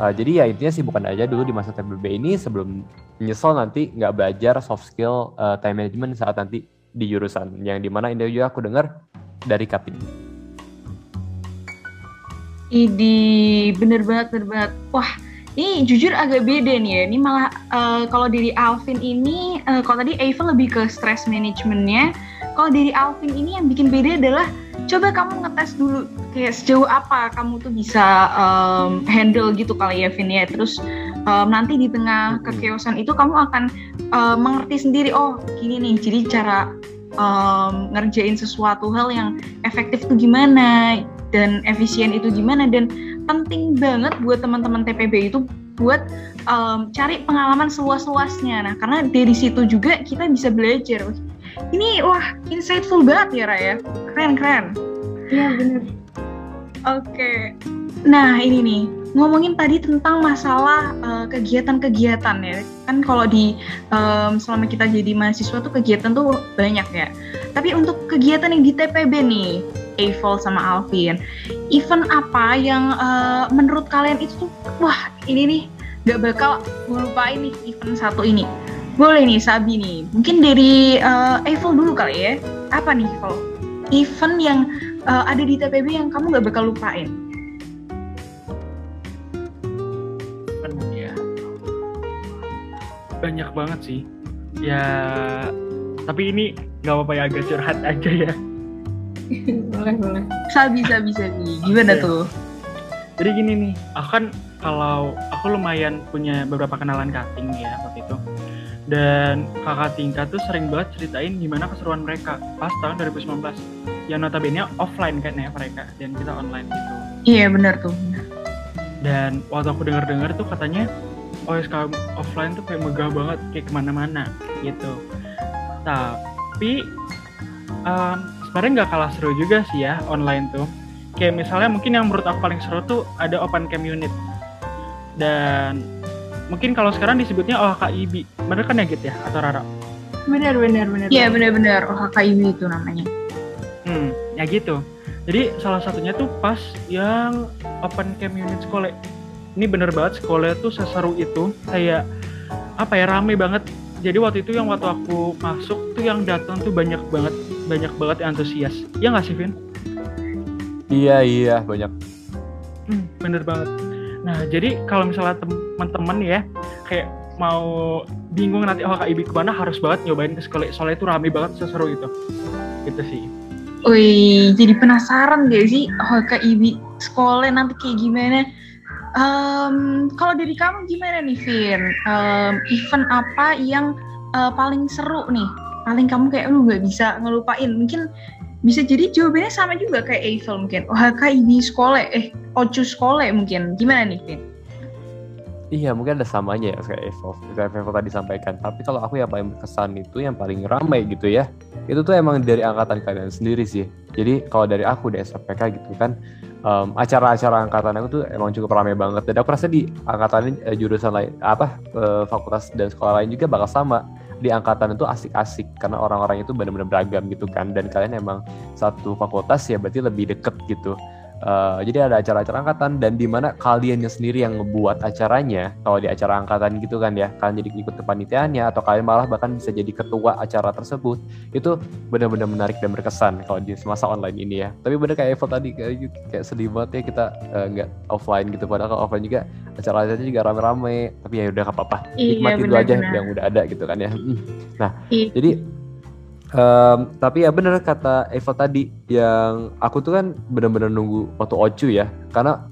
Uh, jadi ya intinya sih bukan aja dulu di masa TPB ini sebelum nyesel nanti nggak belajar soft skill uh, time management saat nanti di jurusan yang di mana ini juga aku dengar dari Kapin. Idi bener banget bener banget. Wah ini jujur agak beda nih ya. Ini malah eh, kalau dari Alvin ini, eh, kalau tadi Eva lebih ke stress managementnya. Kalau dari Alvin ini yang bikin beda adalah coba kamu ngetes dulu kayak sejauh apa kamu tuh bisa em, handle gitu kali ya Vin ya. Terus em, nanti di tengah kekeosan itu kamu akan em, mengerti sendiri. Oh gini nih. Jadi cara em, ngerjain sesuatu hal yang efektif tuh gimana dan efisien itu gimana dan penting banget buat teman-teman TPB itu buat em, cari pengalaman seluas-luasnya. Nah, karena dari situ juga kita bisa belajar. Ini wah insightful banget ya Raya. Keren keren. Iya bener. Oke. Nah ini nih ngomongin tadi tentang masalah eh, kegiatan-kegiatan ya. Kan kalau di em, selama kita jadi mahasiswa tuh kegiatan tuh banyak ya. Tapi untuk kegiatan yang di TPB nih, Eiffel sama Alvin, event apa yang eh, menurut kalian itu tuh wah ini nih gak bakal ngelupain nih event satu ini. Boleh nih Sabi nih. Mungkin dari eh, Eiffel dulu kali ya. Apa nih Eiffel? Event yang uh, ada di TPB yang kamu nggak bakal lupain? Ya banyak banget sih. Ya tapi ini nggak apa-apa ya agak curhat aja ya. (laughs) boleh boleh. Sabi, sabi, sabi. Gimana Iya. tuh? Jadi gini nih, aku kan kalau aku lumayan punya beberapa kenalan cutting ya waktu itu. Dan kakak tingkat tuh sering banget ceritain gimana keseruan mereka pas tahun 2019. Yang notabene offline kan ya mereka, dan kita online gitu. Iya benar tuh. Dan waktu aku denger-dengar tuh katanya OSK offline tuh kayak megah banget, kayak ke mana-mana gitu. Tapi em, sebenarnya nggak kalah seru juga sih ya online tuh. Kayak misalnya mungkin yang menurut aku paling seru tuh ada open cam unit. Dan mungkin kalau sekarang disebutnya OHKIB. Bener kan ya gitu ya? Atau Rara? Benar benar benar. Iya benar-benar OHKIB itu namanya. Hmm, ya gitu. Jadi salah satunya tuh pas yang open cam unit sekolah. Ini bener banget sekolah tuh seseru itu. Kayak apa ya rame banget. Jadi waktu itu yang waktu aku masuk tuh yang datang tuh banyak banget, banyak banget yang antusias. Ya nggak sih, Vin? Iya iya banyak. Hmm, bener banget. Nah, jadi kalau misalnya teman-teman ya kayak mau bingung nanti oh KIB ke mana harus banget nyobain ke sekolah soalnya itu rame banget seseru itu gitu sih Wih, jadi penasaran gak sih OHKIB sekolah nanti kayak gimana? Em, kalau dari kamu gimana nih, Vin? Em, event apa yang eh, paling seru nih? Paling kamu kayak lu nggak bisa ngelupain? Mungkin bisa jadi jawabannya sama juga kayak Eiffel mungkin. OHKIB sekolah, eh Ocu sekolah mungkin. Gimana nih, Vin? Iya mungkin ada samanya ya kayak Evolve, kayak Evolve tadi sampaikan. Tapi kalau aku yang paling berkesan itu yang paling ramai gitu ya, itu tuh emang dari angkatan kalian sendiri sih. Jadi kalau dari aku di SFPK gitu kan, em, acara-acara angkatan aku tuh emang cukup ramai banget. Dan aku rasa di angkatan ini, eh, jurusan lain, apa eh, fakultas dan sekolah lain juga bakal sama. Di angkatan itu asik-asik karena orang-orang itu benar-benar beragam gitu kan. Dan kalian emang satu fakultas ya berarti lebih deket gitu. Uh, jadi ada acara-acara angkatan dan di mana kaliannya sendiri yang ngebuat acaranya. Kalau di acara angkatan gitu kan ya kalian jadi ikut kepanitiaannya atau kalian malah bahkan bisa jadi ketua acara tersebut itu benar-benar menarik dan berkesan kalau di masa online ini ya. Tapi bener kayak Evo tadi kayak, kayak sedih banget ya kita uh, nggak offline gitu. Padahal kalau offline juga acara-acaranya juga rame-rame. Tapi ya udah gak apa-apa Iya, nikmati dulu aja yang udah ada gitu kan ya. (laughs) Nah Iya. jadi Em, tapi ya bener kata Eva tadi yang aku tuh kan bener-bener nunggu waktu Ocu ya. Karena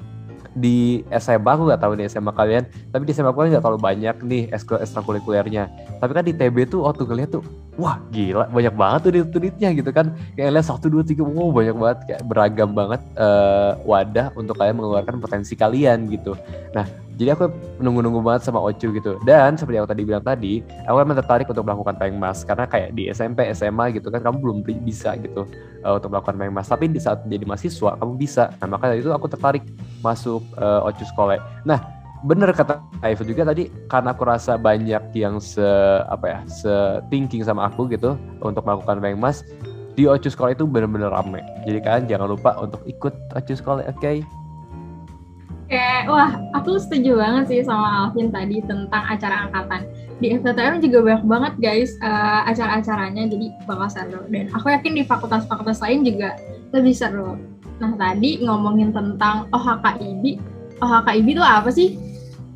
di SMA aku nggak tahu nih SMA kalian tapi di SMA aku kan nggak terlalu banyak nih ekstrakurikulernya. Tapi kan di TB tuh waktu ngeliat tuh wah gila banyak banget tuh unit-unitnya gitu kan. Kayak lihat satu dua tiga wow banyak banget kayak beragam banget eh, wadah untuk kalian mengeluarkan potensi kalian gitu. Nah jadi aku nunggu-nunggu banget sama Ocu gitu. Dan seperti yang tadi bilang tadi aku emang tertarik untuk melakukan pengmas karena kayak di SMP SMA gitu kan kamu belum bi- bisa gitu eh, untuk melakukan pengmas tapi di saat jadi mahasiswa kamu bisa. Nah maka dari itu aku tertarik masuk eh, Ocu sekolah. Nah bener kata Aiful juga tadi karena aku rasa banyak yang se apa ya se thinking sama aku gitu untuk melakukan pengmas di Ocu sekolah itu bener-bener rame. Jadi kalian jangan lupa untuk ikut Ocu sekolah oke Kayak, wah, aku setuju banget sih sama Alvin tadi tentang acara angkatan. Di FTTM juga banyak banget guys eh, acara-acaranya, jadi bakal seru. Dan aku yakin di fakultas-fakultas lain juga lebih seru. Nah, tadi ngomongin tentang OHKIB. OHKIB itu apa sih?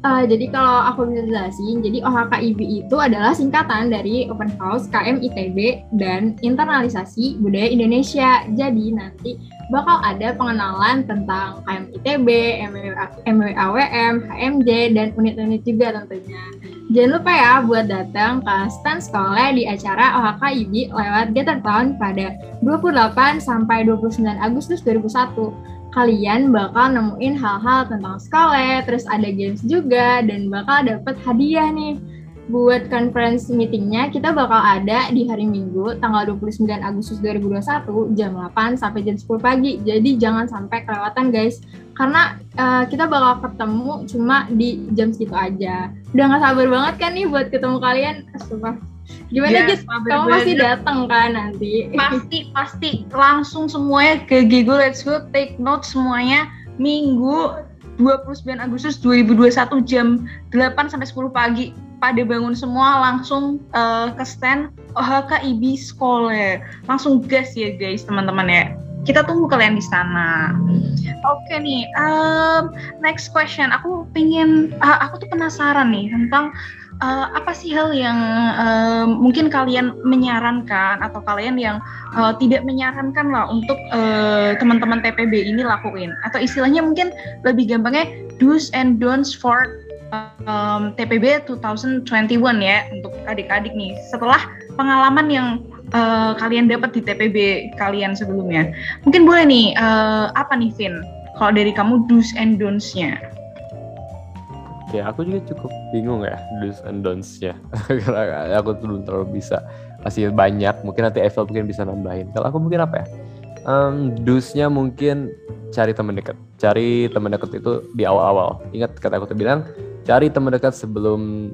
Eh, jadi kalau aku bisa jelasin, jadi OHKIB itu adalah singkatan dari Open House KM ITB dan internalisasi budaya Indonesia. Jadi nanti bakal ada pengenalan tentang KM ITB, MWAWM, HMJ, dan unit-unit juga tentunya. Jangan lupa ya buat datang ke stand sekolah di acara OHKIB lewat Gathertown pada 28 sampai 29 Agustus 2001. Kalian bakal nemuin hal-hal tentang sekolah, terus ada games juga, dan bakal dapet hadiah nih buat conference meetingnya kita bakal ada di hari Minggu tanggal 29 Agustus 2021 jam 8 sampai jam 10 pagi. Jadi jangan sampai kelewatan guys. Karena eh, kita bakal ketemu cuma di jam segitu aja. Udah gak sabar banget kan nih buat ketemu kalian. Astagfirullah. Gimana Ya, Git? Kamu pasti banget. datang kan nanti? pasti pasti langsung semuanya ke Gigo Let's Go take note semuanya Minggu 29 Agustus 2021 jam 8 sampai 10 pagi pada bangun semua langsung eh, ke stand OHKIB Sekolah langsung gas ya guys teman-teman ya kita tunggu kalian di sana. Oke nih, um, next question. Aku pengen, uh, aku tuh penasaran nih tentang uh, apa sih hal yang uh, mungkin kalian menyarankan atau kalian yang uh, tidak menyarankan lah untuk uh, teman-teman TPB ini lakuin atau istilahnya mungkin lebih gampangnya do's and don'ts for um, TPB 2021 ya untuk adik-adik nih setelah pengalaman yang uh, kalian dapat di TPB kalian sebelumnya. Mungkin boleh nih uh, apa nih Vin? Kalau dari kamu do's and don'ts-nya. Ya aku juga cukup bingung ya do's and don'ts-nya. Karena (laughs) aku tuh belum terlalu bisa masih banyak mungkin nanti Evel mungkin bisa nambahin. Kalau aku mungkin apa ya? Um, mungkin cari teman dekat. Cari teman dekat itu di awal-awal. Ingat kata aku tuh bilang cari teman dekat sebelum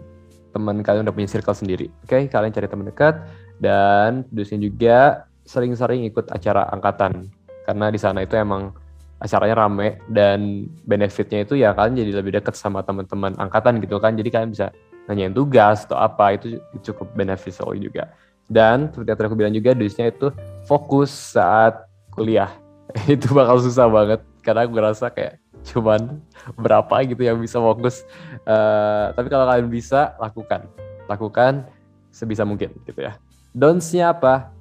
teman kalian udah punya circle sendiri. Oke okay? kalian cari teman dekat dan do's-nya juga sering-sering ikut acara angkatan. Karena di sana itu emang acaranya rame dan benefitnya itu ya kalian jadi lebih dekat sama teman-teman angkatan gitu kan. Jadi kalian bisa nanyain tugas atau apa itu cukup beneficial juga. Dan seperti yang aku bilang juga dusnya itu fokus saat kuliah. (laughs) Itu bakal susah banget karena aku ngerasa kayak cuman berapa gitu yang bisa fokus. Uh, tapi kalau kalian bisa lakukan. Lakukan sebisa mungkin gitu ya. Don'ts-nya apa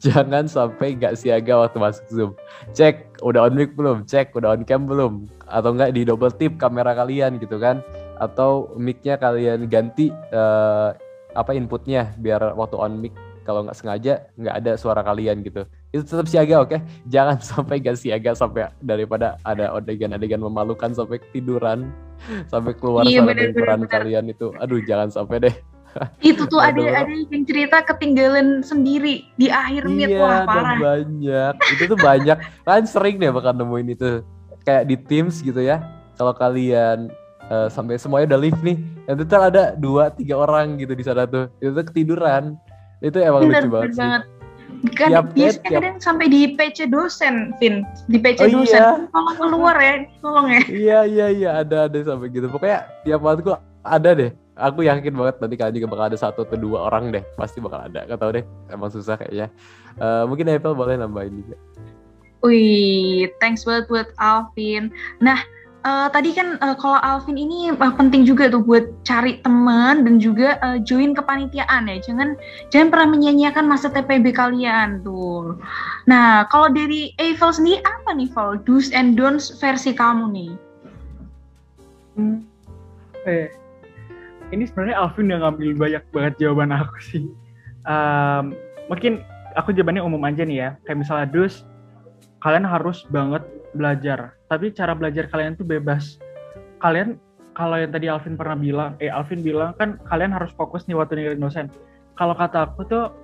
jangan sampai nggak siaga waktu masuk Zoom. Cek udah on mic belum, cek udah on cam belum, atau enggak di double tip kamera kalian gitu kan, atau mic-nya kalian ganti uh, apa inputnya biar waktu on mic kalau nggak sengaja nggak ada suara kalian gitu. Itu tetap siaga oke, okay? jangan (laughs) sampai nggak siaga sampai daripada ada adegan-adegan memalukan sampai tiduran, sampai keluar iya, suara kalian itu. Aduh jangan sampai deh (laughs) itu tuh ada ada yang cerita ketinggalan sendiri di akhir iya, meet wah parah banyak itu tuh banyak kan sering deh bakal nemuin itu kayak di Teams gitu ya kalau kalian uh, sampai semuanya udah live nih yang itu ada dua tiga orang gitu di sana tuh itu tuh ketiduran itu emang bener, lucu banget, banget. Kan tiap biasanya tiap... kadang sampai di PC dosen, Vin. Di PC oh, dosen. Iya. Tolong keluar ya, tolong ya. Iya, iya, iya. Ada, ada sampai gitu. Pokoknya tiap waktu ada deh aku yakin banget nanti kalian juga bakal ada satu atau dua orang deh pasti bakal ada gak tau deh emang susah kayaknya uh, mungkin Apple boleh nambahin juga Wih, thanks banget buat Alvin. Nah, uh, tadi kan uh, kalau Alvin ini uh, penting juga tuh buat cari teman dan juga uh, join kepanitiaan ya. Jangan jangan pernah menyanyiakan masa TPB kalian tuh. Nah, kalau dari Eiffel sendiri apa nih, Val? Do's and don'ts versi kamu nih? Hmm. Eh, ini sebenarnya Alvin udah ngambil banyak banget jawaban aku sih. Um, mungkin aku jawabannya umum aja nih ya. Kayak misalnya dus, kalian harus banget belajar. Tapi cara belajar kalian tuh bebas. Kalian kalau yang tadi Alvin pernah bilang, eh Alvin bilang kan kalian harus fokus nih waktu dengerin dosen. Kalau kata aku tuh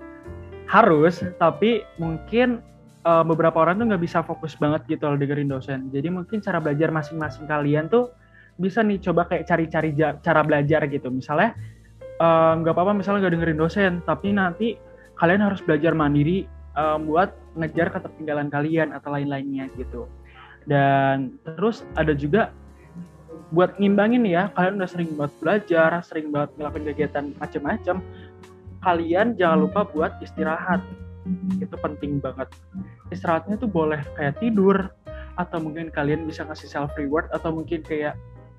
harus, tapi mungkin uh, beberapa orang tuh nggak bisa fokus banget gitu loh dengerin dosen. Jadi mungkin cara belajar masing-masing kalian tuh bisa nih coba kayak cari-cari cara belajar gitu. Misalnya eh, nggak uh, apa-apa misalnya nggak dengerin dosen tapi nanti kalian harus belajar mandiri um, buat ngejar ketertinggalan kalian atau lain-lainnya gitu. Dan terus ada juga buat ngimbangin ya kalian udah sering banget belajar sering banget ngelakuin kegiatan macam-macam kalian jangan lupa buat istirahat. Itu penting banget. Istirahatnya tuh boleh kayak tidur atau mungkin kalian bisa ngasih self reward atau mungkin kayak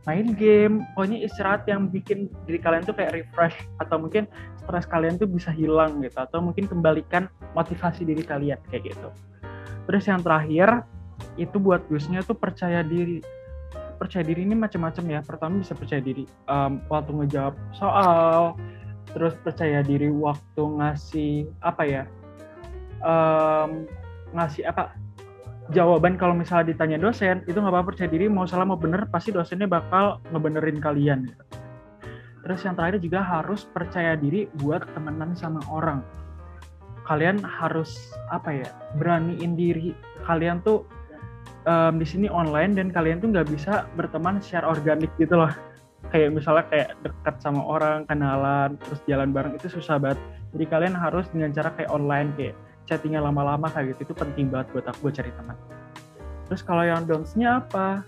main game. Pokoknya istirahat yang bikin diri kalian tuh kayak refresh atau mungkin stres kalian tuh bisa hilang gitu atau mungkin kembalikan motivasi diri kalian kayak gitu. Terus yang terakhir itu buat busnya tuh percaya diri. Percaya diri ini macam-macam ya. Pertama bisa percaya diri um, waktu ngejawab soal terus percaya diri waktu ngasih apa ya um, ngasih apa jawaban kalau misalnya ditanya dosen itu nggak apa-apa percaya diri mau salah mau bener pasti dosennya bakal ngebenerin kalian gitu. terus yang terakhir juga harus percaya diri buat temenan sama orang. Kalian harus apa ya beraniin diri. Kalian tuh um, di sini online dan kalian tuh nggak bisa berteman secara organik gitu loh. (laughs) Kayak misalnya kayak dekat sama orang kenalan terus jalan bareng itu susah banget. Jadi kalian harus dengan cara kayak online kayak chattingnya lama-lama kayak gitu itu penting banget buat aku buat cari teman. Terus kalau yang don'ts-nya apa?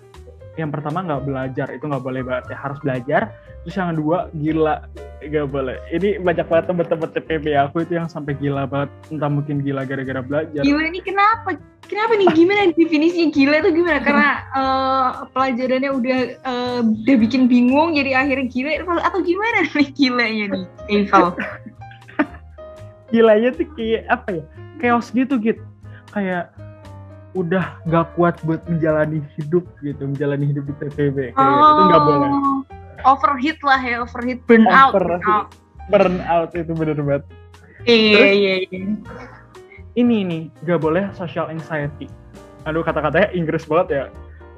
Yang pertama nggak belajar itu nggak boleh banget ya. Harus belajar. Terus yang kedua gila nggak boleh. Ini banyak banget teman-teman TPB aku itu yang sampai gila banget. Entah mungkin gila gara-gara belajar. Gila ini kenapa? Kenapa nih? Gimana definisinya? Gila itu gimana? Karena uh, pelajarannya udah uh, udah bikin bingung, jadi akhirnya gila. Atau gimana nih gilanya nih, Eiffel? Gilanya tuh kayak apa ya? Chaos gitu gitu. Kayak udah gak kuat buat menjalani hidup gitu, menjalani hidup di TPB. Kayak oh, itu gak boleh. Overheat lah ya, overheat, burn out. Burn out, burn out itu bener banget. Iya, iya, iya ini nih gak boleh social anxiety aduh kata-katanya Inggris banget ya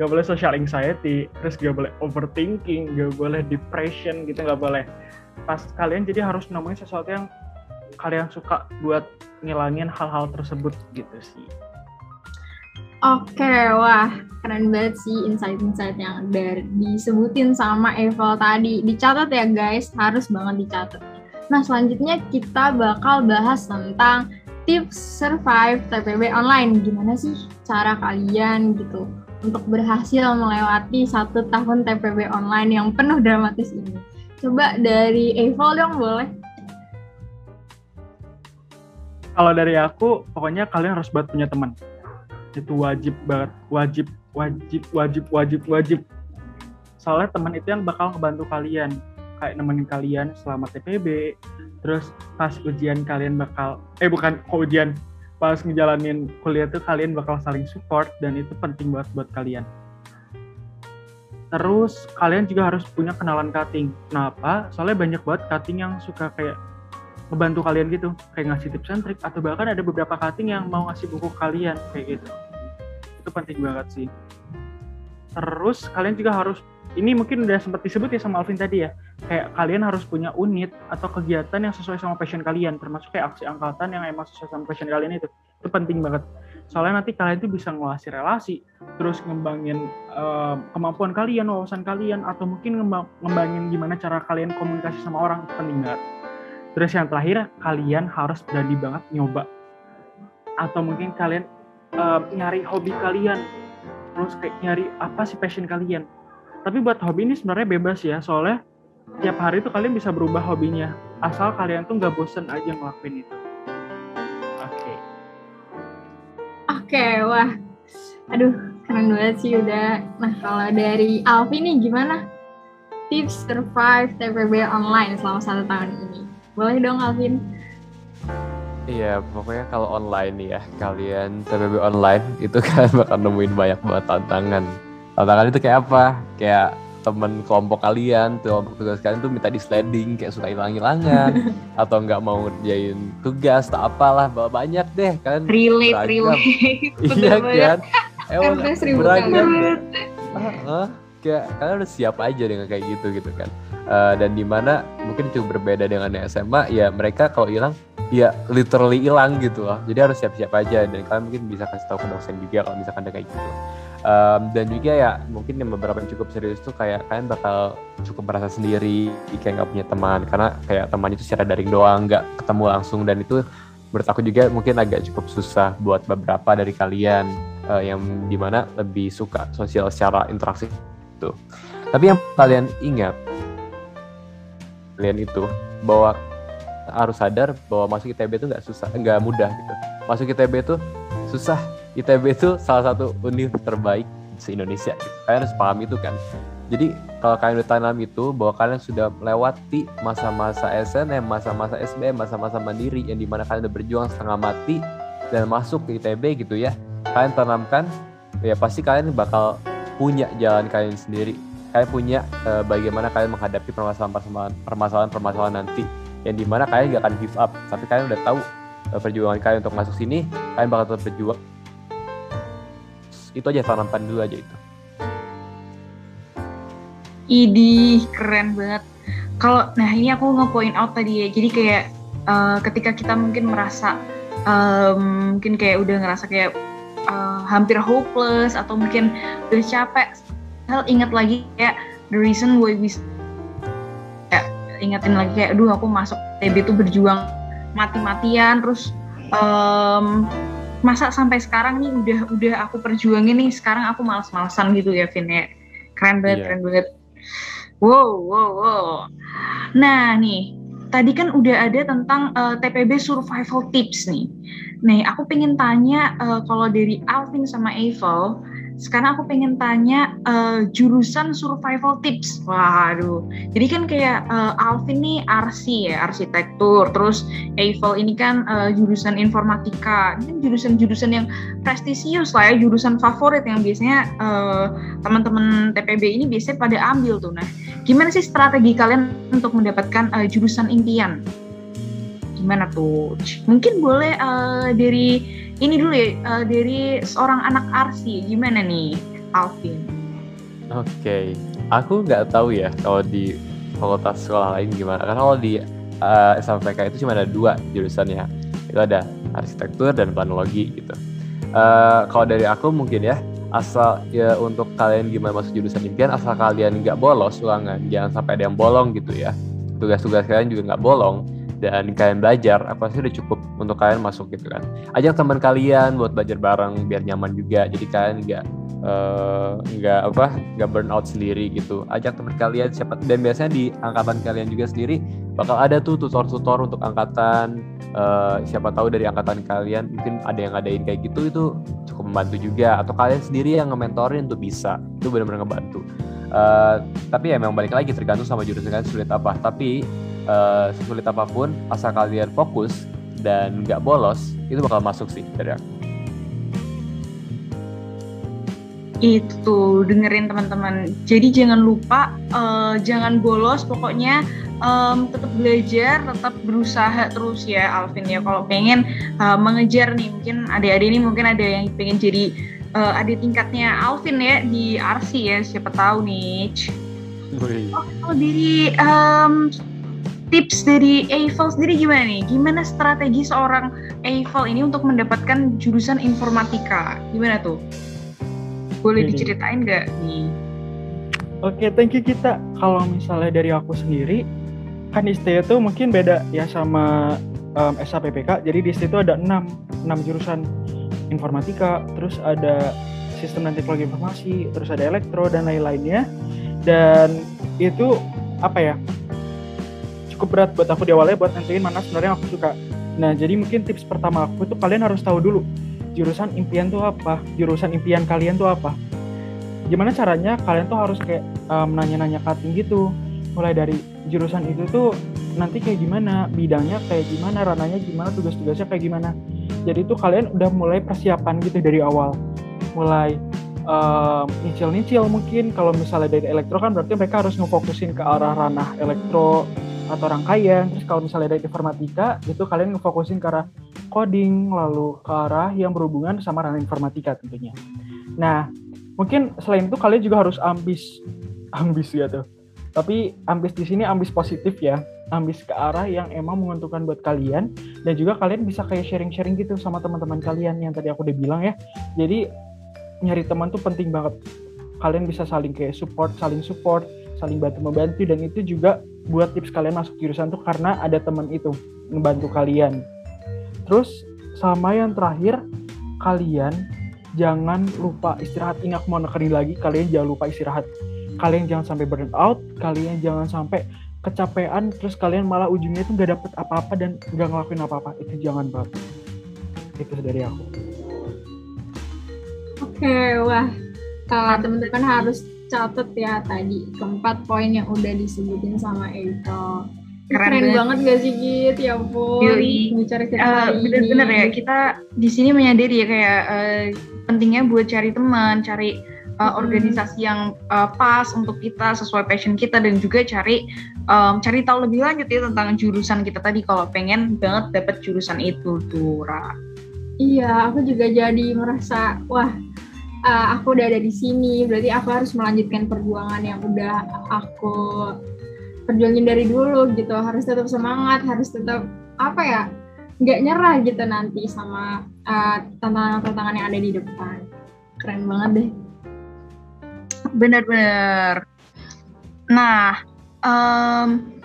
gak boleh social anxiety terus gak boleh overthinking gak boleh depression gitu gak boleh pas kalian jadi harus nemuin sesuatu yang kalian suka buat ngilangin hal-hal tersebut gitu sih Oke, wah keren banget sih insight-insight yang dari disebutin sama Eval tadi. Dicatat ya guys, harus banget dicatat. Nah selanjutnya kita bakal bahas tentang tips survive TPB online. Gimana sih cara kalian gitu untuk berhasil melewati satu tahun TPB online yang penuh dramatis ini? Coba dari Eval dong boleh. Kalau dari aku, pokoknya kalian harus buat punya teman. Itu wajib banget, wajib, wajib, wajib, wajib, wajib. Soalnya teman itu yang bakal ngebantu kalian, kayak nemenin kalian selama TPB, terus pas ujian kalian bakal eh bukan kok ujian pas ngejalanin kuliah tuh kalian bakal saling support dan itu penting banget buat kalian terus kalian juga harus punya kenalan cutting kenapa soalnya banyak banget cutting yang suka kayak ngebantu kalian gitu. Kayak ngasih tips and trick atau bahkan ada beberapa cutting yang mau ngasih buku kalian kayak gitu. Itu penting banget sih. Terus kalian juga harus ini mungkin udah sempat disebut ya sama Alvin tadi ya kayak kalian harus punya unit atau kegiatan yang sesuai sama passion kalian termasuk kayak aksi angkatan yang emang sesuai sama passion kalian itu. Itu penting banget. Soalnya nanti kalian tuh bisa ngelasi relasi terus ngembangin uh, kemampuan kalian wawasan kalian atau mungkin ngembang, ngembangin gimana cara kalian komunikasi sama orang. Itu penting banget terus yang terakhir kalian harus berani banget nyoba atau mungkin kalian uh, nyari hobi kalian terus kayak nyari apa sih passion kalian tapi buat hobi ini sebenarnya bebas ya, soalnya tiap hari itu kalian bisa berubah hobinya. Asal kalian tuh nggak bosen aja ngelakuin itu. Oke. Okay. Oke, okay, wah. Aduh, keren banget sih udah. Nah, kalau dari Alfi nih gimana? Tips survive TPB online selama satu tahun ini. Boleh dong, Alvin? Iya, pokoknya kalau online nih ya, kalian TPB online (laughs) itu kan bakal nemuin banyak banget tantangan. Tantangan itu kayak apa? Kayak temen kelompok kalian kelompok tugas kalian tuh minta di sliding kayak suka hilang-hilangan (laughs) atau nggak mau ngerjain tugas tak apalah banyak deh kan? Relate relate. (laughs) Iya kan? Emang beragam kayak kalian udah siap aja dengan kayak gitu gitu kan? Uh, dan di mana mungkin cukup berbeda dengan SMA ya mereka kalau hilang ya literally hilang gitu loh. Jadi harus siap-siap aja dan kalian mungkin bisa kasih tahu ke dosen juga kalau misalkan ada kayak gitu. Um, dan juga ya mungkin yang beberapa yang cukup serius tuh kayak kalian bakal cukup merasa sendiri kayak nggak punya teman. Karena kayak teman itu secara daring doang nggak ketemu langsung. Dan itu menurut aku juga mungkin agak cukup susah buat beberapa dari kalian uh, yang di mana lebih suka sosial secara interaksi itu tapi yang kalian ingat kalian itu bahwa harus sadar bahwa masuk ITB itu nggak susah nggak mudah gitu masuk ITB itu susah ITB itu salah satu univ terbaik se Indonesia. Kalian harus paham itu kan. Jadi kalau kalian udah tanam itu bahwa kalian sudah melewati masa-masa SNM, masa-masa SBM, masa-masa mandiri yang di mana kalian udah berjuang setengah mati dan masuk ke ITB gitu ya. Kalian tanamkan, ya pasti kalian bakal punya jalan kalian sendiri. Kalian punya e, bagaimana kalian menghadapi permasalahan-permasalahan permasalahan nanti. Yang di mana kalian gak akan give up. Tapi kalian udah tahu e, perjuangan kalian untuk masuk sini, kalian bakal tetap berjuang. Itu aja tanamkan dulu aja itu. Idi keren banget. Kalau nah ini aku nge-point out tadi ya. Jadi kayak uh, ketika kita mungkin merasa um, mungkin kayak udah ngerasa kayak uh, hampir hopeless atau mungkin udah capek. Hal ingat lagi kayak the reason why we kayak ingetin lagi kayak aduh aku masuk TB itu berjuang mati-matian. Terus um, masa sampai sekarang nih udah udah aku perjuangin nih sekarang aku males-malesan gitu ya Vin ya. Keren banget yeah. keren banget. Wow wow wow. Nah nih tadi kan udah ada tentang uh, TPB survival tips nih. Nih, aku pengen tanya uh, kalau dari Alvin sama Eiffel, sekarang aku pengen tanya uh, jurusan survival tips. Waduh. Jadi kan kayak uh, Alvin nih RC ya, arsitektur. Terus Eiffel ini kan uh, jurusan informatika. Ini kan jurusan-jurusan yang prestisius lah ya, jurusan favorit yang biasanya uh, teman-teman TPB ini biasanya pada ambil tuh. Nah, gimana sih strategi kalian untuk mendapatkan uh, jurusan impian? Gimana tuh? Mungkin boleh uh, dari ini dulu ya uh, dari seorang anak arsi gimana nih Alvin? Oke, okay. aku nggak tahu ya kalau di fakultas sekolah lain gimana. Karena kalau di uh, eh, SMPK itu cuma ada dua jurusannya. Itu ada arsitektur dan planologi gitu. Uh, kalau dari aku mungkin ya asal ya untuk kalian gimana masuk jurusan impian asal kalian nggak bolos ulangan jangan sampai ada yang bolong gitu ya tugas-tugas kalian juga nggak bolong dan kalian belajar aku rasa udah cukup untuk kalian masuk gitu kan. Ajak teman kalian buat belajar bareng biar nyaman juga. Jadi kalian nggak eh, nggak uh, apa nggak burn out sendiri gitu. Ajak teman kalian siapa dan biasanya di angkatan kalian juga sendiri bakal ada tuh tutor-tutor untuk angkatan uh, siapa tahu dari angkatan kalian mungkin ada yang ngadain kayak gitu itu cukup membantu juga. Atau kalian sendiri yang nge-mentorin untuk bisa itu benar-benar ngebantu. Uh, tapi ya memang balik lagi tergantung sama jurusan kalian sulit apa. Tapi uh, sesulit apa pun asal kalian fokus dan nggak bolos itu bakal masuk sih dari aku. Itu dengerin teman-teman. Jadi jangan lupa uh, jangan bolos. Pokoknya um, tetap belajar tetap berusaha terus ya Alvin ya. Kalau pengen uh, mengejar nih mungkin adik-adik ini mungkin ada yang pengen jadi uh, adik tingkatnya Alvin ya di RC ya. Siapa tahu nih. Oh, kalau dari um, tips dari Eiffel sendiri gimana nih? Gimana strategi seorang Eiffel ini untuk mendapatkan jurusan informatika? Gimana tuh? Boleh diceritain nggak nih? Oke, okay, thank you kita. Kalau misalnya dari aku sendiri, kan STE itu mungkin beda ya sama um, SAPPK. Jadi di STE itu ada 6, 6 jurusan informatika, terus ada sistem dan teknologi informasi, terus ada elektro dan lain-lainnya. Dan itu apa ya? Cukup berat buat aku di awalnya buat nentuin mana sebenarnya aku suka. Nah, jadi mungkin tips pertama aku itu kalian harus tahu dulu jurusan impian tuh apa, jurusan impian kalian tuh apa. Gimana caranya kalian tuh harus kayak um, nanya-nanya cutting gitu. Mulai dari jurusan itu tuh nanti kayak gimana, bidangnya kayak gimana, rananya gimana, tugas-tugasnya kayak gimana. Jadi tuh kalian udah mulai persiapan gitu dari awal. Mulai um, nyicil-nyicil mungkin kalau misalnya dari elektro kan berarti mereka harus ngefokusin ke arah ranah elektro atau rangkaian. Terus kalau misalnya dari informatika, itu kalian ngefokusin ke arah coding, lalu ke arah yang berhubungan sama ranah informatika tentunya. Nah, mungkin selain itu kalian juga harus ambis, (laughs) ambis gitu. Tapi ambis di sini ambis positif ya, ambis ke arah yang emang menguntungkan buat kalian dan juga kalian bisa kayak sharing-sharing gitu sama teman-teman kalian yang tadi aku udah bilang ya. Jadi nyari teman tuh penting banget. Kalian bisa saling kayak support, saling support, saling bantu membantu dan itu juga buat tips kalian masuk jurusan tuh karena ada teman itu membantu kalian. Terus sama yang terakhir kalian jangan lupa istirahat. Ini aku mau nekenin lagi, kalian jangan lupa istirahat. Kalian jangan sampai burn out, kalian jangan sampai kecapean terus kalian malah ujungnya itu nggak dapet apa-apa dan nggak ngelakuin apa-apa. Itu jangan banget. Itu dari aku. Oke, wah. Uh, teman-teman harus catet ya tadi keempat poin yang udah disebutin sama Eko. Keren, Keren banget gak sih Git? Ya ampun. Bicara kita uh, bener-bener ya kita di sini menyadari ya kayak uh, pentingnya buat cari teman, cari uh, organisasi yang uh, pas untuk kita sesuai passion kita dan juga cari um, cari tahu lebih lanjut ya tentang jurusan kita tadi kalau pengen banget dapat jurusan itu tuh Ra. Iya, aku juga jadi merasa wah uh, aku udah ada di sini berarti aku harus melanjutkan perjuangan yang udah aku perjuangin dari dulu gitu. Harus tetap semangat harus tetap apa ya nggak nyerah gitu nanti sama tantangan tantangan uh, yang ada di depan. Keren banget deh. Bener-bener nah um,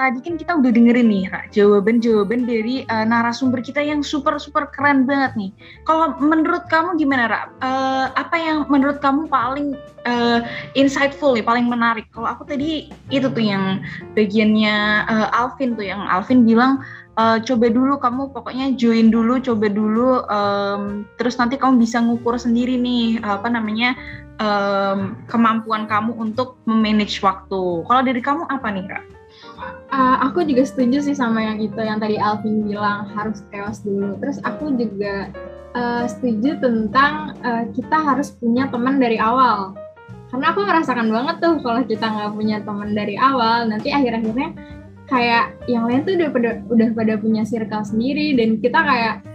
tadi kan kita udah dengerin nih Ra, jawaban-jawaban dari uh, narasumber kita yang super super keren banget nih. Kalau menurut kamu gimana Ra? Uh, apa yang menurut kamu paling uh, insightful nih, paling menarik? Kalau aku tadi itu tuh yang bagiannya uh, Alvin tuh yang Alvin bilang uh, coba dulu kamu pokoknya join dulu, coba dulu, um, terus nanti kamu bisa ngukur sendiri nih apa namanya um, kemampuan kamu untuk memanage waktu. Kalau dari kamu apa nih kak? Uh, aku juga setuju sih sama yang itu yang tadi Alvin bilang harus chaos dulu. Terus aku juga uh, setuju tentang uh, kita harus punya teman dari awal. Karena aku merasakan banget tuh kalau kita nggak punya teman dari awal, nanti akhir-akhirnya kayak yang lain tuh udah pada udah pada punya circle sendiri. Dan kita kayak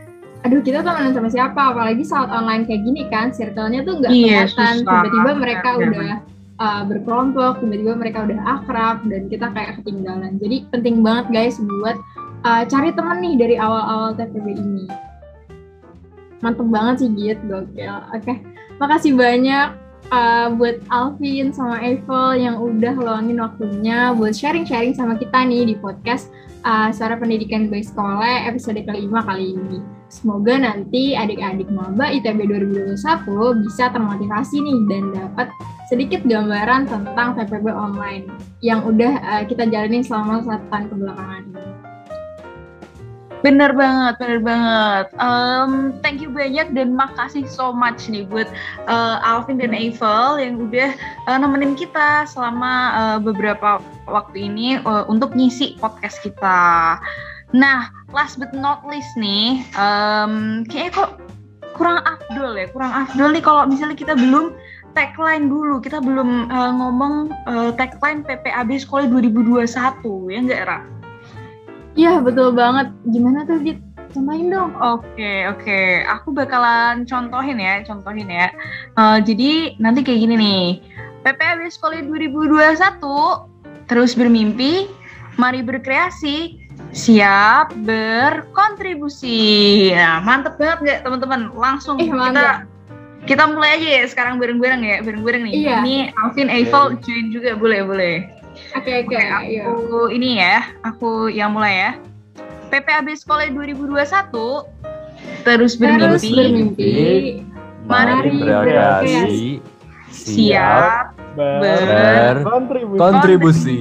aduh kita temenan sama siapa? Apalagi saat online kayak gini kan circle-nya tuh nggak iya, kelihatan. tiba-tiba mereka ya, udah uh, berkelompok tiba-tiba mereka udah akrab dan kita kayak ketinggalan. Jadi penting banget guys buat uh, cari teman nih dari awal-awal TPB ini. Mantep banget sih Git. Gokil. Oke. Makasih banyak uh, buat Alvin sama Eiffel yang udah luangin waktunya buat sharing-sharing sama kita nih di podcast uh, Suara Pendidikan Baik Sekolah episode kelima kali ini. Semoga nanti adik-adik maba ITB 2021 bisa termotivasi nih dan dapat sedikit gambaran tentang TPB online yang udah uh, kita jalani selama satu tahun kebelakangan ini. Bener banget, bener banget. Um, thank you banyak dan makasih so much nih buat uh, Alvin dan Eiffel yang udah uh, nemenin kita selama uh, beberapa waktu ini uh, untuk ngisi podcast kita. Nah, last but not least nih, um, kayaknya kok kurang afdol ya, kurang afdol nih kalau misalnya kita belum tagline dulu, kita belum uh, ngomong uh, tagline PPAB Sekolah 2021, ya enggak, Ra? Iya betul banget. Gimana tuh Dit? Contohin dong. Oke oke, okay. aku bakalan contohin ya, contohin ya. Uh, jadi nanti kayak gini nih, PPAB Sekolah 2021 terus bermimpi, mari berkreasi, siap berkontribusi. Nah mantep banget nggak teman-teman? Langsung eh, kita kita mulai aja ya sekarang bareng-bareng ya, bareng-bareng nih. Iya. Ini Alvin Eiffel join juga boleh boleh. Oke oke. Okay, aku ini ya, aku yang mulai ya. PPAB Sekolah 2021 terus bermimpi, terus bermimpi mari berkreasi, siap berkontribusi.